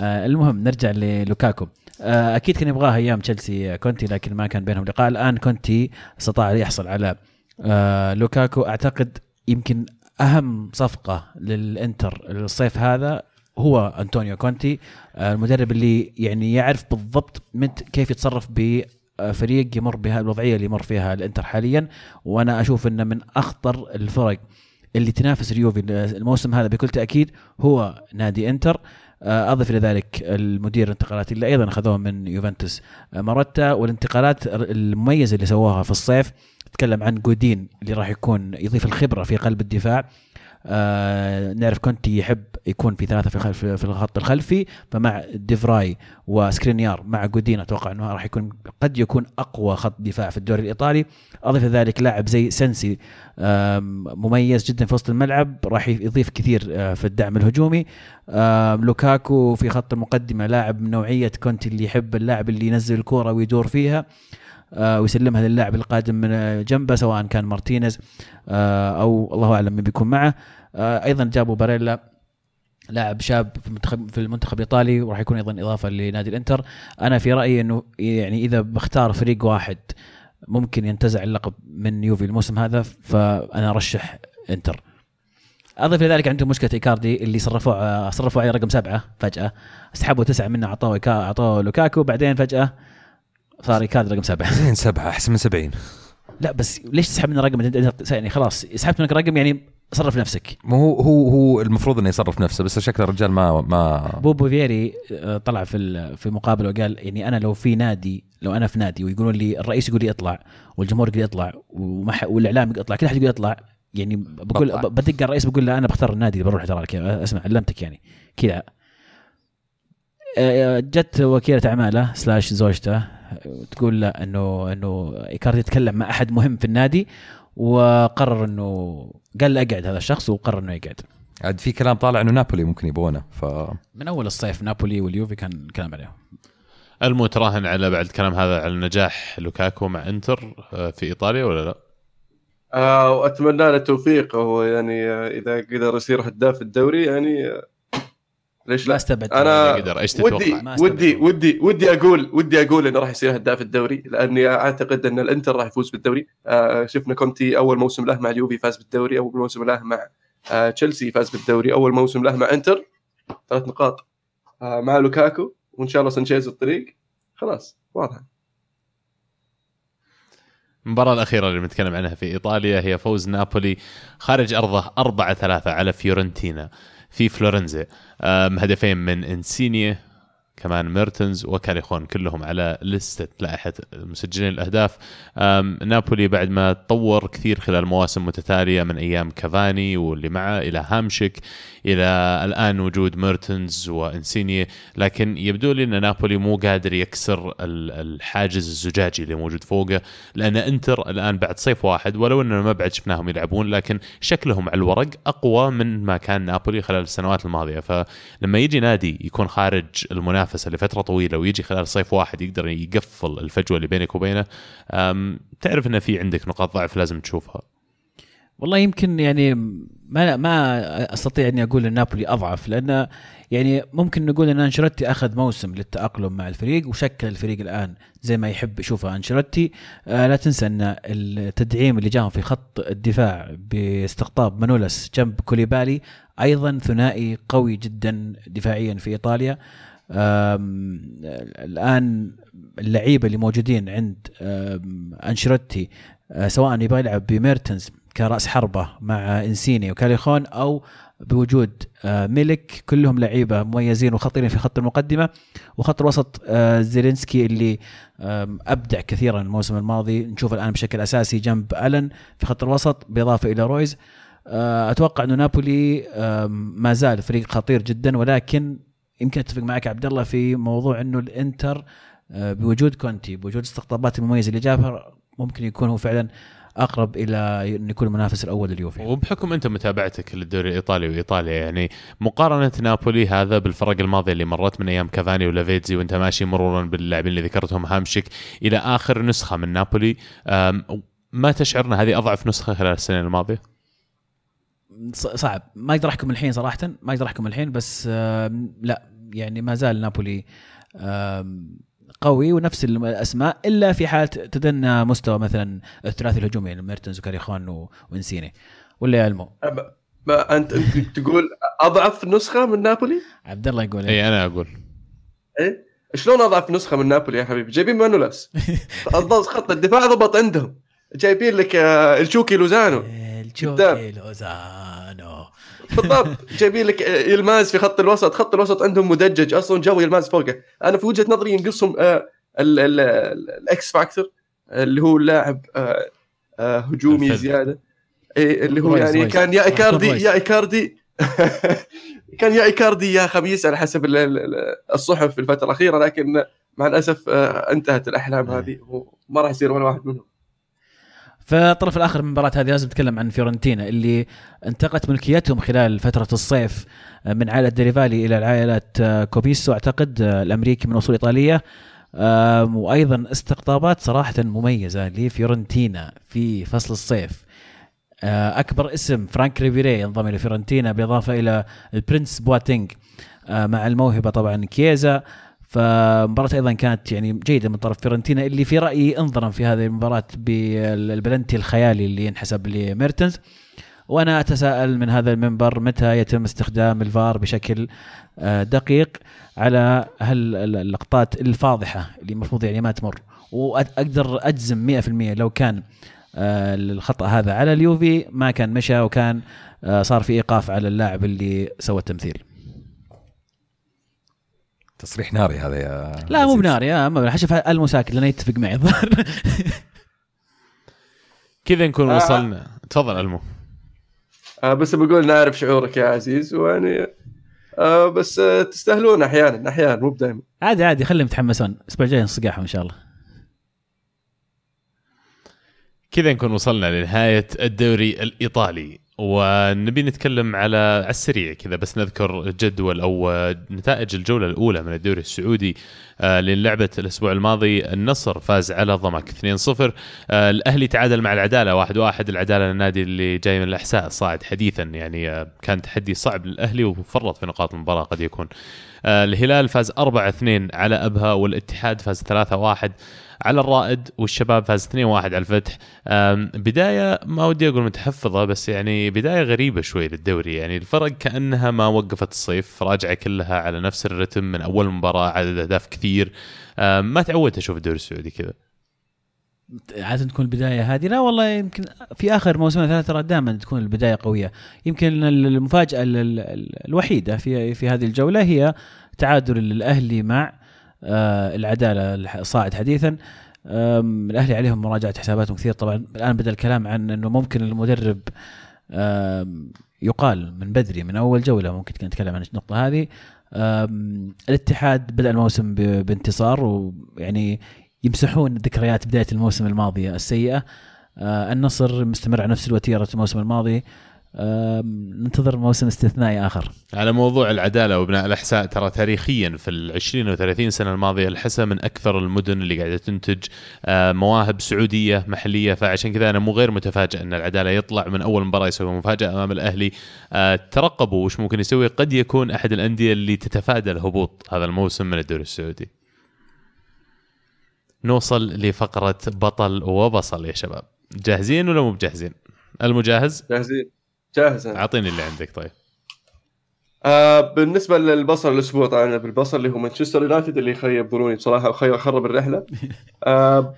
آه، المهم نرجع للوكاكو. آه، أكيد كان يبغاه أيام تشيلسي آه، كونتي لكن ما كان بينهم لقاء. الآن كونتي استطاع يحصل على آه، لوكاكو. أعتقد يمكن أهم صفقة للإنتر الصيف هذا هو أنطونيو كونتي آه، المدرب اللي يعني يعرف بالضبط مت كيف يتصرف بفريق يمر بها الوضعية اللي يمر فيها الإنتر حاليا. وأنا أشوف إنه من أخطر الفرق اللي تنافس اليوفي الموسم هذا بكل تأكيد هو نادي إنتر. آه، أضف إلى ذلك المدير الانتقالات اللي أيضا أخذوه من يوفنتوس. آه، ماروتا والانتقالات المميزة اللي سووها في الصيف تكلم عن جودين اللي راح يكون يضيف الخبرة في قلب الدفاع. آه نعرف كونتي يحب يكون في ثلاثة في في الخط الخلفي فمع ديفراي وسكرينيار مع جودين أتوقع إنه راح يكون قد يكون أقوى خط دفاع في الدوري الإيطالي. اضف ذلك لاعب زي سنسي آم، مميز جدا في وسط الملعب راح يضيف كثير آه، في الدعم الهجومي. آم، لوكاكو في خط المقدمة لاعب من نوعية كونتي اللي يحب اللاعب اللي ينزل الكورة ويدور فيها. آه، ويسلمها للاعب القادم من آه، جنبه سواء كان مارتينيز آه، أو الله أعلم من بيكون معه. آه، أيضا جابوا باريلا لاعب شاب في المنتخب في المنتخب الإيطالي وراح يكون أيضا إضافة لنادي الإنتر. أنا في رأيي إنه يعني إذا بختار فريق واحد ممكن ينتزع اللقب من يوفي الموسم هذا فأنا أرشح إنتر. أضف إلى ذلك عندهم مشكلة إيكاردي اللي صرفوا صرفوا عليه رقم سبعة فجأة. سحبوا تسعة منه أعطوه أعطوه لوكاكو بعدين فجأة صار ايكاردي رقم سبعة. زين سبعة أحسن من 70 لا بس ليش تسحب منه رقم؟ أنت- يعني خلاص سحبت منك رقم يعني صرف نفسك. ما هو هو هو المفروض إنه يصرف نفسه بس شكله الرجال ما ما بوبو فييري آه، طلع في في مقابله وقال يعني أنا لو في نادي لو أنا في نادي ويقولون لي الرئيس يقول لي اطلع والجمهور يقول لي اطلع والإعلام يقول اطلع كل أحد يقول اطلع يعني بقول بدق الرئيس بقول له أنا بختار النادي اللي بروح ترى أسمع علمتك يعني كذا. آه، جت وكيلة اعماله slash زوجته آه، تقول له إنه إنه ايكاردي يتكلم مع أحد مهم في النادي وقرر إنه قال له أقعد هذا الشخص وقرر إنه يقعد. عاد في كلام طالع إنه نابولي ممكن يبغونه ف من أول الصيف نابولي واليوفي كان كلام عليهم. المو تراهن على بعد الكلام هذا على نجاح لوكاكو مع إنتر آه، في إيطاليا ولا لا؟ آه وأتمنى له التوفيق. هو يعني آه، إذا قدر يصير هداف الدوري يعني آه، ليش ما لا؟ استبعد أنا يقدر إيش ودي تتوقع؟ استبعد. ودي ودي ودي أقول ودي أقول إنه راح يصير هداف الدوري لأني أعتقد إن الإنتر راح يفوز بالدوري آه شفنا كونتي أول موسم له مع اليوفي فاز بالدوري أول موسم له مع آه تشيلسي فاز بالدوري أول موسم له مع إنتر ثلاث نقاط آه مع لوكاكو وإن شاء الله سانشيز الطريق خلاص واضحه المباراة الأخيرة اللي بنتكلم عنها في إيطاليا هي فوز نابولي خارج أرضه 4 3 على فيورنتينا في فلورنزا. هدفين من انسينيه كمان ميرتنز وكاريخون كلهم على لستة لائحة مسجلين الأهداف. نابولي بعد ما تطور كثير خلال مواسم متتالية من أيام كافاني واللي معه إلى هامشيك إلى الآن وجود ميرتنز وإنسينيه لكن يبدو لي أن نابولي مو قادر يكسر ال- الحاجز الزجاجي اللي موجود فوقه لأن إنتر الآن بعد صيف واحد ولو إننا ما بعد شفناهم يلعبون لكن شكلهم على الورق أقوى من ما كان نابولي خلال السنوات الماضية. فلما يجي نادي يكون خارج المنافسه لفترة طويلة ويجي خلال صيف واحد يقدر يقفل الفجوة اللي بينك وبينه. تعرف إن في عندك نقاط ضعف لازم تشوفها. والله يمكن يعني ما ما أستطيع إني أقول إن نابولي أضعف لأن يعني ممكن نقول إن أنشيلوتي أخذ موسم للتأقلم مع الفريق وشكل الفريق الآن زي ما يحب يشوفه أنشيلوتي. آه لا تنسى إن التدعيم اللي جاهم في خط الدفاع باستقطاب مانولاس جنب كوليبالي أيضا ثنائي قوي جدا دفاعيا في إيطاليا. الآن اللعيبة اللي موجودين عند أنشيلوتي آه، سواء يبغى يلعب بميرتنز كرأس حربة مع إنسيني وكاليخون أو بوجود آه، ميلك كلهم لعيبة مميزين وخطيرين في خط المقدمة وخط الوسط آه، زيلينسكي اللي أبدع كثيرا الموسم الماضي. نشوف الآن بشكل أساسي جنب ألن في خط الوسط بالاضافه إلى رويز. أتوقع إنه نابولي ما زال فريق خطير جدا ولكن يمكن أتفق معك عبد الله في موضوع إنه الإنتر آه، بوجود كونتي بوجود استقطابات المميزة اللي جابها ممكن يكون هو فعلا أقرب إلى انه يكون المنافس الأول لليوفي وبحكم أنت متابعتك للدوري الإيطالي وإيطاليا يعني مقارنة نابولي هذا بالفرق الماضيه اللي مرت من أيام كافاني ولافيتزي وأنت ماشي مرورا باللاعبين اللي ذكرتهم هامشك إلى آخر نسخة من نابولي ما تشعر ان هذه أضعف نسخة خلال السنين الماضية؟ ص- صعب. ما أقدر أحكم الحين صراحة. ما أقدر أحكم الحين بس لا يعني ما زال نابولي قوي ونفس الأسماء إلا في حال تدنى مستوى مثلا الثلاثي الهجومي يعني ميرتنز وكاريخون وإنسيني ولا يا المو أب- ما أنت انت تقول أضعف نسخة من نابولي؟ عبد الله يقول إيه؟ اي أنا أقول. إيه؟ شلون أضعف نسخة من نابولي يا حبيبي؟ جايبين مانولاس خط الدفاع ضبط عندهم. جايبين لك آه، التشوكي لوزانو. التشوكي لوزانو. بالضبط. جايبين لك يلماز في خط الوسط. خط الوسط عندهم مدجج أصلا جو يلماز فوقه. أنا في وجهة نظري ينقصهم آه، ال- ال- ال- ال X factor اللي هو اللاعب آه، آه، هجومي. زيادة. إيه اللي هو يعني. كان يا إيكاردي. يا إيكاردي. كان يا إيكاردي يا خاميس على حسب ال- ال- الصحف في الفترة الأخيرة لكن مع الأسف انتهت الأحلام هذه وما راح يصير ولا واحد منهم. فالطرف الآخر من المباراه هذه لازم نتكلم عن فيورنتينا اللي انتقلت ملكيتهم خلال فترة الصيف من عائلة ديلا فالي إلى عائلة آه، كوميسو. أعتقد آه، الأمريكي من أصول إيطالية وأيضا استقطابات صراحة مميزة لفيورنتينا في فصل الصيف. آه، أكبر اسم فرانك ريبيري ينضم إلى فيورنتينا بالإضافة إلى البرنس بواتينج آه، مع الموهبة طبعا كيزا. فمباراة أيضا كانت يعني جيدة من طرف فيورنتينا اللي في رأيي انظلم في هذه المباراة بالبلنتي الخيالي اللي انحسب لميرتنز. وأنا أتساءل من هذا المنبر متى يتم استخدام الفار بشكل آه، دقيق على هل اللقطات الفاضحة اللي المفروض يعني ما تمر. وأقدر أجزم 100% لو كان آه، الخطأ هذا على اليوفي ما كان مشى وكان آه، صار في إيقاف على اللاعب اللي سوى التمثيل. تصريح ناري هذا يا لا مو عزيز. بنار يا ما حشف المساكن لأنه يتفق معي. الظاهر كذا نكون آه. وصلنا. تفضل ألمو. آه، بس بقول نعرف شعورك يا عزيز ويعني آه، بس آه، تستاهلون أحيانا أحيانا مو بدائما عادي عادي خليهم يتحمسون الأسبوع الجاي نصقعهم إن شاء الله. كذا نكون وصلنا لنهاية الدوري الإيطالي. ونبي نتكلم على على السريع كذا بس نذكر جدول أو نتائج الجولة الأولى من الدوري السعودي آه، لأن لعبة الأسبوع الماضي. النصر فاز على ضمك 2-0 آه، الأهلي تعادل مع العدالة 1-1 العدالة النادي اللي جاي من الأحساء صاعد حديثا يعني آه، كان تحدي صعب للأهلي وفرط في نقاط المباراة قد يكون. آه، الهلال فاز 4-2 على أبها والاتحاد فاز 3-1 على الرائد والشباب فاز 2-1 على الفتح. أم، بداية ما ودي أقول متحفظة بس يعني بداية غريبة شوي للدوري. يعني الفرق كأنها ما وقفت الصيف راجعة كلها على نفس الرتم من أول مباراة عدد أهداف كثير. ما تعودت أشوف الدوري السعودي كذا. عادة تكون البداية هذه لا والله يمكن في آخر موسمين ثلاثة ترى دائما تكون البداية قوية. يمكن المفاجأة ال- ال- ال- الوحيدة في في هذه الجولة هي تعادل الأهلي مع آه، العدالة الح- صاعد حديثا. آم، الأهلي عليهم مراجعة حساباتهم كثير. طبعا الآن بدأ الكلام عن أنه ممكن المدرب يقال من بدري من أول جولة ممكن نتكلم عن النقطة هذه. الاتحاد بدأ الموسم بانتصار ويعني يمسحون ذكريات بداية الموسم الماضيه السيئة. آه النصر مستمر على نفس الوتيرة الموسم الماضي. ننتظر موسم استثنائي آخر. على موضوع العدالة وبناء الأحساء ترى تاريخيا في العشرين وثلاثين سنة الماضية الحسا من أكثر المدن اللي قاعدة تنتج آه، مواهب سعودية محلية. فعشان كذا أنا مو غير متفاجئ أن العدالة يطلع من أول مباراة يسوي مفاجأة أمام الأهلي. آه، ترقبوا وش ممكن يسوي. قد يكون أحد الأندية اللي تتفادى الهبوط هذا الموسم من الدوري السعودي. نوصل لفقرة بطل وبصل يا شباب. جاهزين ولا مو بجاهزين؟ المجاهز جاهزين. جاهز أنا. أعطيني اللي عندك طيب. آه بالنسبة للبصل الأسبوع طبعا أنا بالبصل اللي هو مانشستر يونايتد اللي خيبوني بصراحة خرب الرحلة. آه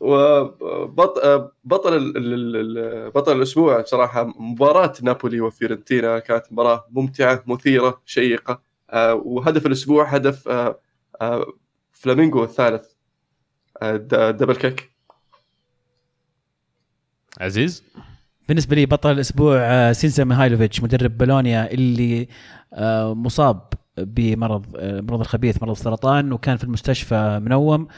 وبط آه، بطل ال- ال- ال- بطل الأسبوع بصراحة مباراة نابولي وفيرنتينا كانت مباراة ممتعة مثيرة شيقة. آه وهدف الأسبوع هدف آه آه فلامينغو الثالث. آه double kick. عزيز؟ بالنسبة لي بطل الأسبوع آه، سينيسا ميهايلوفيتش مدرب بولونيا اللي آه، مصاب بمرض آه، مرض الخبيث مرض السرطان وكان في المستشفى منوم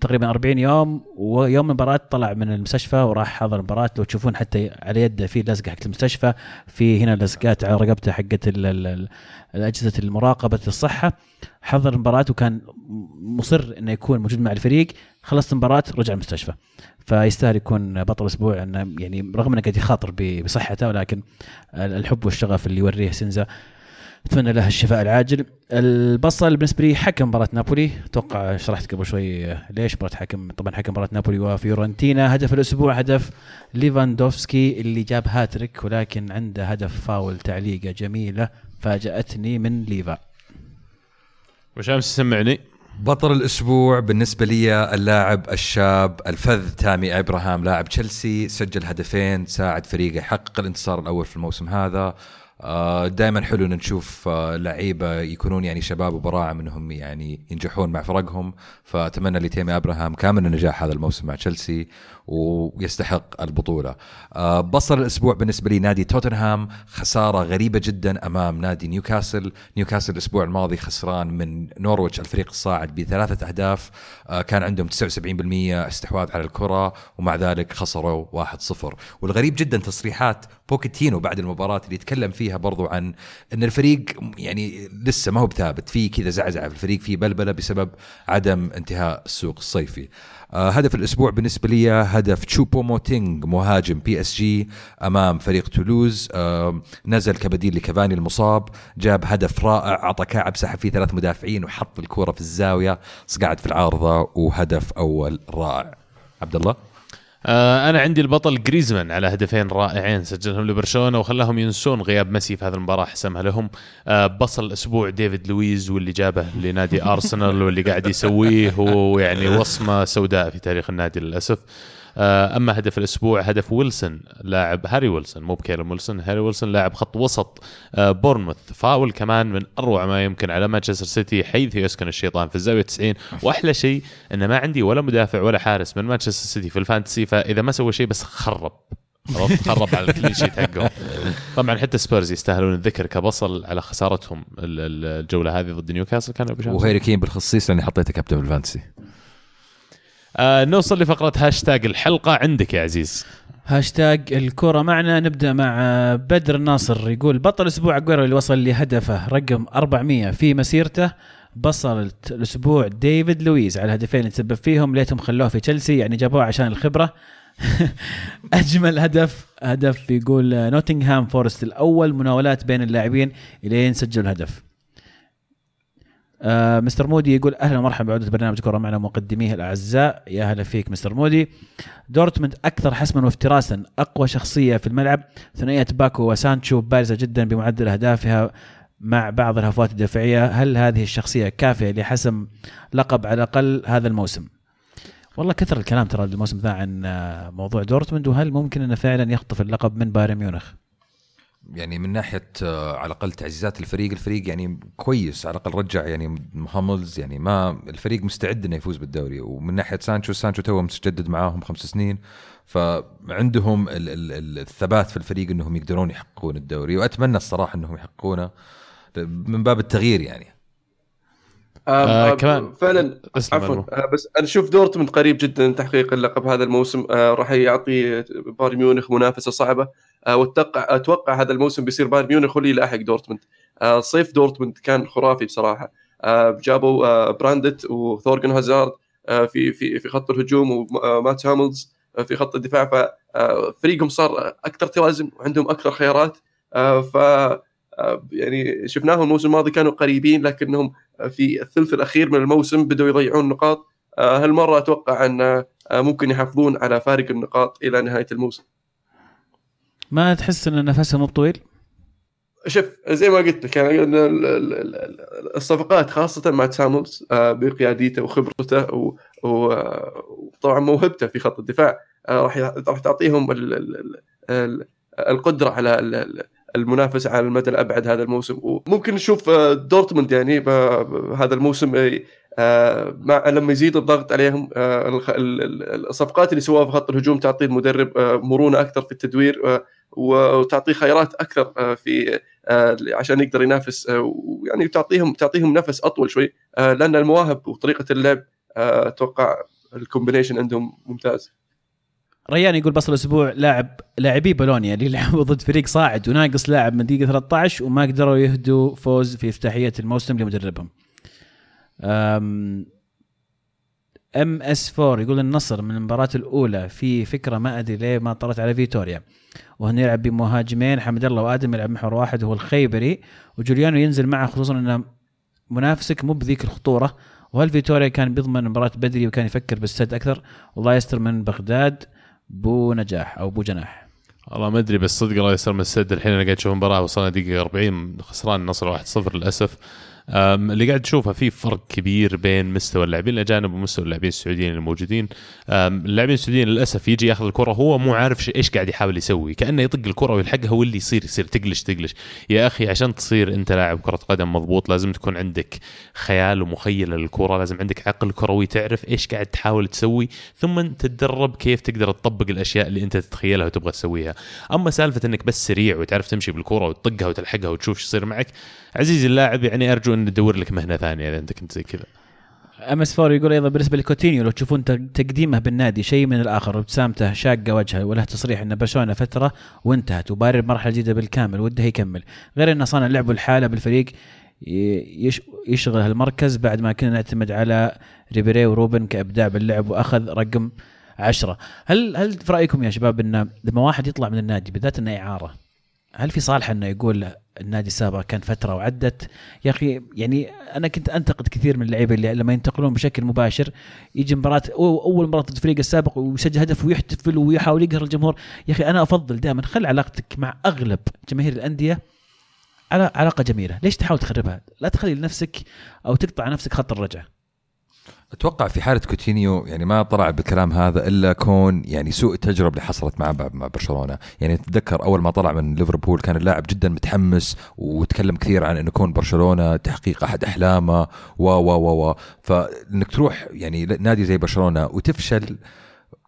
تقريبا 40 يوم ويوم المباراة طلع من المستشفى وراح حضر المباراة. لو تشوفون حتى على يده في لزقة حق المستشفى في هنا لزقات على رقبته حقت الأجهزة المراقبة الصحة. حضر المباراة وكان مصر إنه يكون موجود مع الفريق. خلصت المباراة رجع المستشفى. فيستاهل يكون بطل أسبوع إنه يعني رغم إنه قاعد يخاطر بصحته ولكن الحب والشغف اللي يوريه سينزا أتمنى له الشفاء العاجل. البصل بالنسبة لي حكم مباراة نابولي. أتوقع شرحت قبل شوي ليش مباراة حكم طبعا حكم مباراة نابولي وفيورنتينا. هدف الأسبوع هدف ليفاندوفسكي اللي جاب هاتريك ولكن عنده هدف فاول تعليقة جميلة فاجأتني من ليفا. وش أمس سمعني بطل الأسبوع بالنسبة لي اللاعب الشاب الفذ تامي إبراهام لاعب تشيلسي سجل هدفين ساعد فريقه يحقق الانتصار الأول في الموسم هذا. دائما حلو إن نشوف آه، لعيبة يكونون يعني شباب وبراعم إنهم يعني ينجحون مع فرقهم. فأتمنى لتامي أبراهام كامل النجاح هذا الموسم مع تشيلسي. ويستحق البطولة. آه، بصل الأسبوع بالنسبة لي نادي توتنهام خسارة غريبة جدا أمام نادي نيوكاسل، نيوكاسل الأسبوع الماضي خسران من نورويتش الفريق الصاعد بثلاثة أهداف، آه، كان عندهم 79% استحواذ على الكرة ومع ذلك خسروا 1-0 والغريب جدا تصريحات بوكيتينهو بعد المباراة اللي يتكلم فيها برضو عن إن الفريق يعني لسه ما هو بثابت. في كذا زعزعة في الفريق في بلبلة بسبب عدم انتهاء السوق الصيفي. هدف الأسبوع بالنسبة لي هدف تشوبو موتينج مهاجم PSG أمام فريق تولوز. آه، نزل كبديل لكافاني المصاب جاب هدف رائع أعطى كعب سحب فيه ثلاث مدافعين وحط الكره في الزاوية صقعت في العارضة وهدف أول رائع. عبد الله؟ آه أنا عندي البطل جريزمان على هدفين رائعين سجلهم لبرشلونة وخلاهم ينسون غياب ميسي في هذه المباراة حسمها لهم. آه بصل الأسبوع ديفيد لويز واللي جابه لنادي أرسنال واللي قاعد يسويه هو يعني وصمة سوداء في تاريخ النادي للأسف. آه أما هدف الأسبوع هدف ويلسون لاعب هاري ويلسون مو بكالم ويلسون هاري ويلسون لاعب خط وسط آه بورنموث. فاول كمان من أروع ما يمكن على مانشستر سيتي حيث يسكن الشيطان في الزاوية 90 وأحلى شيء إنه ما عندي ولا مدافع ولا حارس من مانشستر سيتي في ال fantasy فإذا ما سوى شيء بس خرب. خرب على ال clean sheet حقهم طبعا حتى سبيرز يستاهلون الذكر كبصل على خسارتهم ال- ال- الجولة هذه ضد نيوكاسل. بشمس وهاري كين بالخصيص لأني حطيته كابتن ال fantasy. آه نوصل لفقرة هاشتاج الحلقة عندك يا عزيز. هاشتاج الكرة. معنا نبدأ مع بدر الناصر يقول بطل أسبوع اجويرو اللي وصل لهدفه رقم 400 في مسيرته. بصلة الأسبوع ديفيد لويز على الهدفين اللي تسبب فيهم ليتهم خلوه في تشيلسي يعني جابوه عشان الخبرة. أجمل هدف هدف يقول نوتنغهام فورست الأول مناولات بين اللاعبين إلين سجلوا الهدف. آه مستر مودي يقول أهلا ومرحبا بعودة برنامج كرة معنا مقدميه الأعزاء. يا هلا فيك مستر مودي. دورتموند أكثر حسما وافتراسا أقوى شخصية في الملعب ثنائية ماركو وسانشو بارزة جدا بمعدل أهدافها مع بعض الهفوات الدفاعية. هل هذه الشخصية كافية لحسم لقب على الأقل هذا الموسم؟ والله كثر الكلام ترى الموسم ذا عن آه، موضوع دورتموند وهل ممكن انه فعلا يخطف اللقب من بايرن ميونخ؟ يعني من ناحية آه، على الأقل تعزيزات الفريق الفريق يعني كويس على الأقل رجع يعني هاملز يعني ما الفريق مستعد إنه يفوز بالدوري. ومن ناحية سانشو سانشو تو مجدد معاهم خمس سنين. فعندهم ال- ال- ال- الثبات في الفريق إنهم يقدرون يحققون الدوري. وأتمنى الصراحة إنهم يحققونه من باب التغيير يعني. آه، آه كمان- فعلا عفوا. آه بس أنا أشوف دورتموند قريب جدا تحقيق اللقب هذا الموسم. آه راح يعطي بايرن ميونخ منافسة صعبة. آه واتوقع أتوقع هذا الموسم بيصير بايرن ميونخ هو اللي يلاحق دورتموند. آه صيف دورتموند كان خرافي بصراحة. آه جابوا آه براندت وثورجن هازارد آه في في في خط الهجوم ومات هاملز آه في خط الدفاع. ففريقهم صار أكثر توازن وعندهم أكثر خيارات. آه ف آه، يعني شفناهم الموسم الماضي كانوا قريبين لكنهم في الثلث الأخير من الموسم بدأوا يضيعون نقاط. آه، هالمرة أتوقع أن آه، ممكن يحافظون على فارق النقاط إلى نهاية الموسم. ما تحس إن نفسه مو طويل شوف زي ما قلت لك يعني ال- ال- ال- ال- الصفقات خاصة مع سامولز آه، بقياديته وخبرته آه، وطبعا موهبته في خط الدفاع آه، راح راح تعطيهم ال- ال- ال- ال- القدرة على المنافسه على المدى الأبعد هذا الموسم. وممكن نشوف آه، دورتموند يعني ب- هذا الموسم آه، آه، مع لما يزيد الضغط عليهم آه، الصفقات اللي سواها في خط الهجوم تعطي المدرب آه، مرونة أكثر في التدوير آه، وتعطيه خيارات أكثر آه، في آه، عشان يقدر ينافس آه، ويعني تعطيهم تعطيهم نفس أطول شوي آه، لأن المواهب وطريقة اللعب آه، أتوقع ال combination عندهم ممتاز. ريان يقول بصل الأسبوع لاعب لاعبي بولونيا اللي لعبوا ضد فريق صاعد وناقص لاعب من دقيقة 13 وما قدروا يهدوا فوز في افتتاحية الموسم لمدربهم. MS 4 يقول النصر من المباراة الأولى في فكرة ما أدري ليه ما طرت على فيتوريا. وهنا يلعب بمهاجمين حمد الله وآدم يلعب محور واحد وهو الخيبري. وجوليانو ينزل معه خصوصا إنه منافسك مو بذيك الخطورة. وهل فيتوريا كان بيضمن المباراه بدري وكان يفكر بالسد أكثر؟ والله يستر من بغداد. بو نجاح أو بو جناح. والله ما أدري بس صدق الله يسر من السد الحين أنا قاعد أشوف مباراة وصلنا دقيقة 40 خسران النصر 1-0 للأسف. اللي قاعد تشوفه في فرق كبير بين مستوى اللاعبين الأجانب ومستوى اللاعبين السعوديين الموجودين. اللاعبين السعوديين للأسف يجي ياخذ الكرة هو مو عارف إيش قاعد يحاول يسوي. كأنه يطق الكرة ويلحقها واللي يصير يصير تقلش تقلش. يا أخي عشان تصير أنت لاعب كرة قدم مضبوط لازم تكون عندك خيال ومخيلة للكرة لازم عندك عقل كروي تعرف إيش قاعد تحاول تسوي ثم تتدرب كيف تقدر تطبق الأشياء اللي أنت تتخيلها وتبغى تسويها. أما سالفة إنك بس سريع وتعرف تمشي بالكرة وتطقها وتلحقها وتشوف إيش يصير معك عزيزي اللاعب يعني أرجو أن تدور لك مهنة ثانية إذا أنت كنت زي كذا. أم إس 4 يقول أيضا بالنسبة لكوتينيو لو تشوفون تق- تقديمه بالنادي شيء من الآخر وابتسامته شاقة وجهه وله تصريح إن برشلونة فترة وانتهت وباري مرحلة جديدة بالكامل وده يكمل. غير انه صانع لعبه الحاله بالفريق يشغل هالمركز بعد ما كنا نعتمد على ريبيري وروبن كإبداع باللعب وأخذ رقم عشرة. هل هل في رأيكم يا شباب انه لما واحد يطلع من النادي بالذات إنه إعارة هل في صالح إنه يقول النادي السابق كان فترة وعدت؟ يا أخي يعني أنا كنت أنتقد كثير من اللعيبة اللي لما ينتقلون بشكل مباشر يجي مباراة أول مباراة ضد الفريق السابق ويسجل هدف ويحتفل ويحاول يقهر الجمهور. يا أخي أنا أفضل دائما خل علاقتك مع أغلب جماهير الأندية على علاقة جميلة. ليش تحاول تخربها؟ لا تخلي لنفسك أو تقطع نفسك خط الرجعة. أتوقع في حالة كوتينيو يعني ما طلع بالكلام هذا إلا كون يعني سوء التجربه اللي حصلت مع- مع برشلونة، يعني تتذكر أول ما طلع من ليفربول كان اللاعب جدا متحمس وتكلم كثير عن إنه يكون برشلونة تحقيق أحد أحلامه. و و و و. فإنك تروح يعني نادي زي برشلونة وتفشل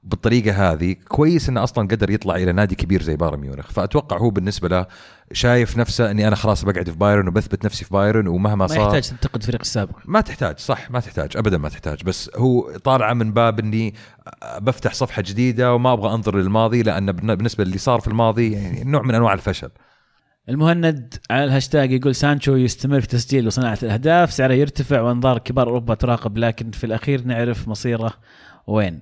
بالطريقة هذه كويس إنه أصلا قدر يطلع إلى نادي كبير زي بايرن ميونخ. فأتوقع هو بالنسبة له شايف نفسه إني أنا خلاص بقعد في بايرن وبثبت نفسي في بايرن ومهما ما صار يحتاج تنتقد الفريق السابق. ما تحتاج صح ما تحتاج ابدا ما تحتاج. بس هو طالعة من باب إني بفتح صفحة جديدة وما أبغى أنظر للماضي لأن بالنسبة للي صار في الماضي يعني نوع من أنواع الفشل. المهند على الهاشتاج يقول سانشو يستمر في تسجيل وصناعة الأهداف سعره يرتفع وأنظار كبار أوروبا تراقب لكن في الأخير نعرف مصيره وين.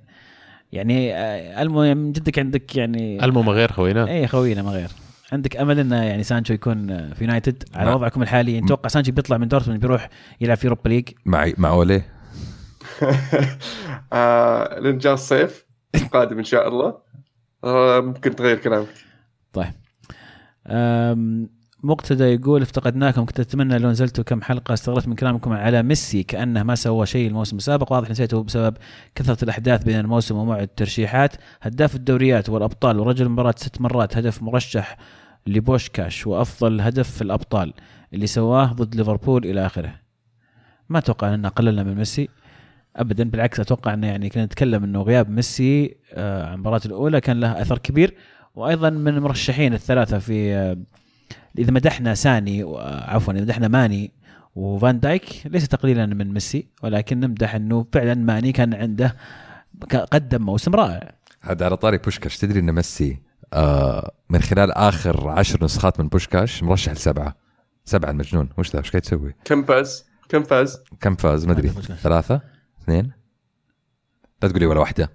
يعني آه، المهم من جدك عندك يعني المو ما غير خوينا. اي خوينا ما غير. عندك أمل انه يعني سانشو يكون في يونايتد؟ على وضعكم الحالي نتوقع سانشو بيطلع من دورتموند بيروح يلعب في Europa League؟ مع مع اولي آه، لين جاء الصيف القادم إن شاء الله. آه، ممكن تغير كلامك. طيب. مقتدى يقول افتقدناكم كنت أتمنى لو نزلتوا كم حلقة استغربت من كلامكم على ميسي كأنه ما سوى شيء الموسم السابق. واضح نسيته بسبب كثرة الأحداث بين الموسم وموعد الترشيحات. هداف الدوريات والأبطال ورجل المباراه ست مرات هدف مرشح لبوشكاش وأفضل هدف في الأبطال اللي سواه ضد ليفربول إلى آخره. ما أتوقع ان قللنا من ميسي ابدا بالعكس أتوقع أنه يعني كنا نتكلم أنه غياب ميسي آه، عن المباراة الأولى كان له أثر كبير. وأيضا من المرشحين الثلاثة في آه، إذا مدحنا ساني عفوا إذا مدحنا ماني وفان دايك ليس تقليلا من ميسي ولكن نمدح إنه فعلا ماني كان عنده قدم موسم رائع. هذا على طاري بوشكاش. تدري إن ميسي آه من خلال آخر عشر نسخات من بوشكاش مرشح لسبعة. سبعة المجنون. وش ذا؟ وش قاعد تسوي؟ كم فاز؟ كم فاز؟ كم فاز؟ ما أدري. ثلاثة؟ اثنين؟ لا تقولي ولا واحدة.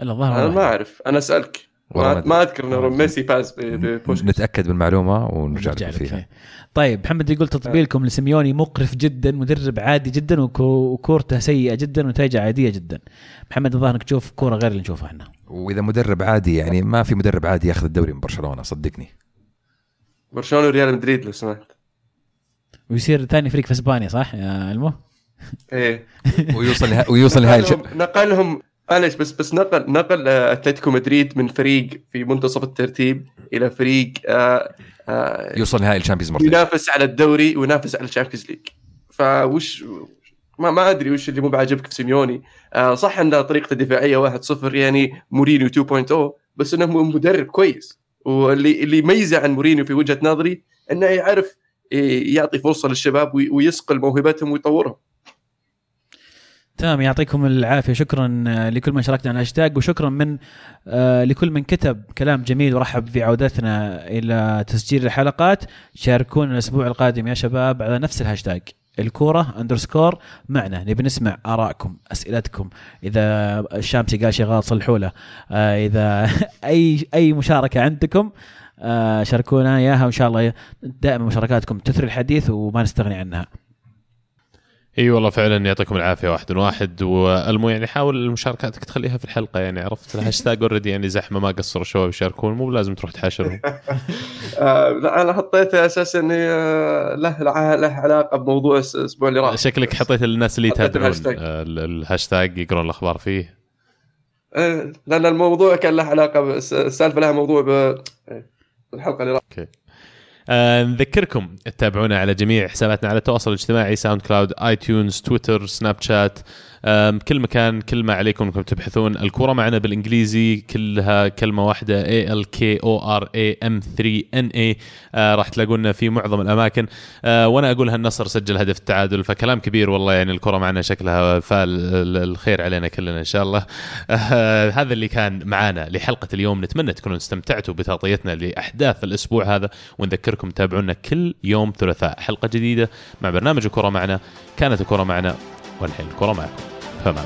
إلا الظاهر أنا. ما أعرف. أنا أسألك. ما, ما أذكر إنه ميسي فاز ب- ببوش نتاكد من المعلومه ونرجع لك فيها. طيب محمد يقول تطبيلكم لسيميوني مقرف جدا مدرب عادي جدا وكو- وكورته سيئة جدا ونتائجه عادية جدا. محمد الظاهر إنك تشوف كورة غير اللي نشوفها إحنا. وإذا مدرب عادي يعني ما في مدرب عادي ياخذ الدوري من برشلونة صدقني. برشلونة وريال مدريد لو سمحت. ويصير ثاني فريق في إسبانيا صح يا المو؟ إيه. ويوصل. ويوصل نقلهم معلش بس بس نقل نقل آه، أتلتيكو مدريد من فريق في منتصف الترتيب إلى فريق آه، آه، يوصل نهائي ال Champions مرتين. ينافس على الدوري وينافس على ال Champions League. فوش ما ما أدري وش اللي مو بعاجبك في سيميوني. آه صح أن طريقته دفاعيه 1-0 يعني مورينيو 2.0 بس أنه مدرب كويس. واللي اللي يميزه عن مورينيو في وجهة نظري أنه يعرف يعطي فرصة للشباب ويصقل موهبتهم ويطورهم. تمام يعطيكم العافية. شكرا لكل من شاركنا على الهاشتاج وشكرا من آه لكل من كتب كلام جميل ورحب في عودتنا إلى تسجيل الحلقات. شاركونا الأسبوع القادم يا شباب على نفس الهاشتاج. الكورة underscore معنا. نبي نسمع آرائكم أسئلتكم. إذا الشامسي قال شيء غلط صلحوا له. آه إذا أي أي مشاركة عندكم آه شاركونا إياها. وإن شاء الله دائما مشاركاتكم تثري الحديث وما نستغني عنها. إي والله فعلا يعطيكم العافية واحد واحد. والمو يعني حاول مشاركاتك تخليها في الحلقة يعني عرفت؟ الهاشتاج already يعني زحمة ما قصروا الشباب يشاركون مو لازم تروح تحاشرهم. آه، لا أنا حطيته أساسا إني آه، له له علاقة بموضوع الأسبوع اللي راح. شكلك حطيت الناس اللي يتابعون آه، الهاشتاج يقرون الأخبار فيه. لأن الموضوع كان له علاقة السالفة لها موضوع بالحلقة اللي راح. okay. آه نذكركم تتابعونا على جميع حساباتنا على التواصل الاجتماعي SoundCloud iTunes Twitter Snapchat كل مكان كل ما عليكم انكم تبحثون. الكورة معنا بالإنجليزي كلها كلمة واحدة A L K O R A M 3 N A راح تلاقونا في معظم الأماكن. آه وأنا أقول هالنصر سجل هدف التعادل فكلام كبير والله يعني الكره معنا شكلها فال الخير علينا كلنا إن شاء الله. آه هذا اللي كان معانا لحلقة اليوم. نتمنى تكونوا استمتعتوا بتغطيتنا لأحداث الأسبوع هذا ونذكركم تابعونا كل يوم ثلاثاء. حلقة جديدة مع برنامج الكره معنا. كانت الكره معنا والحين الكره معكم. فما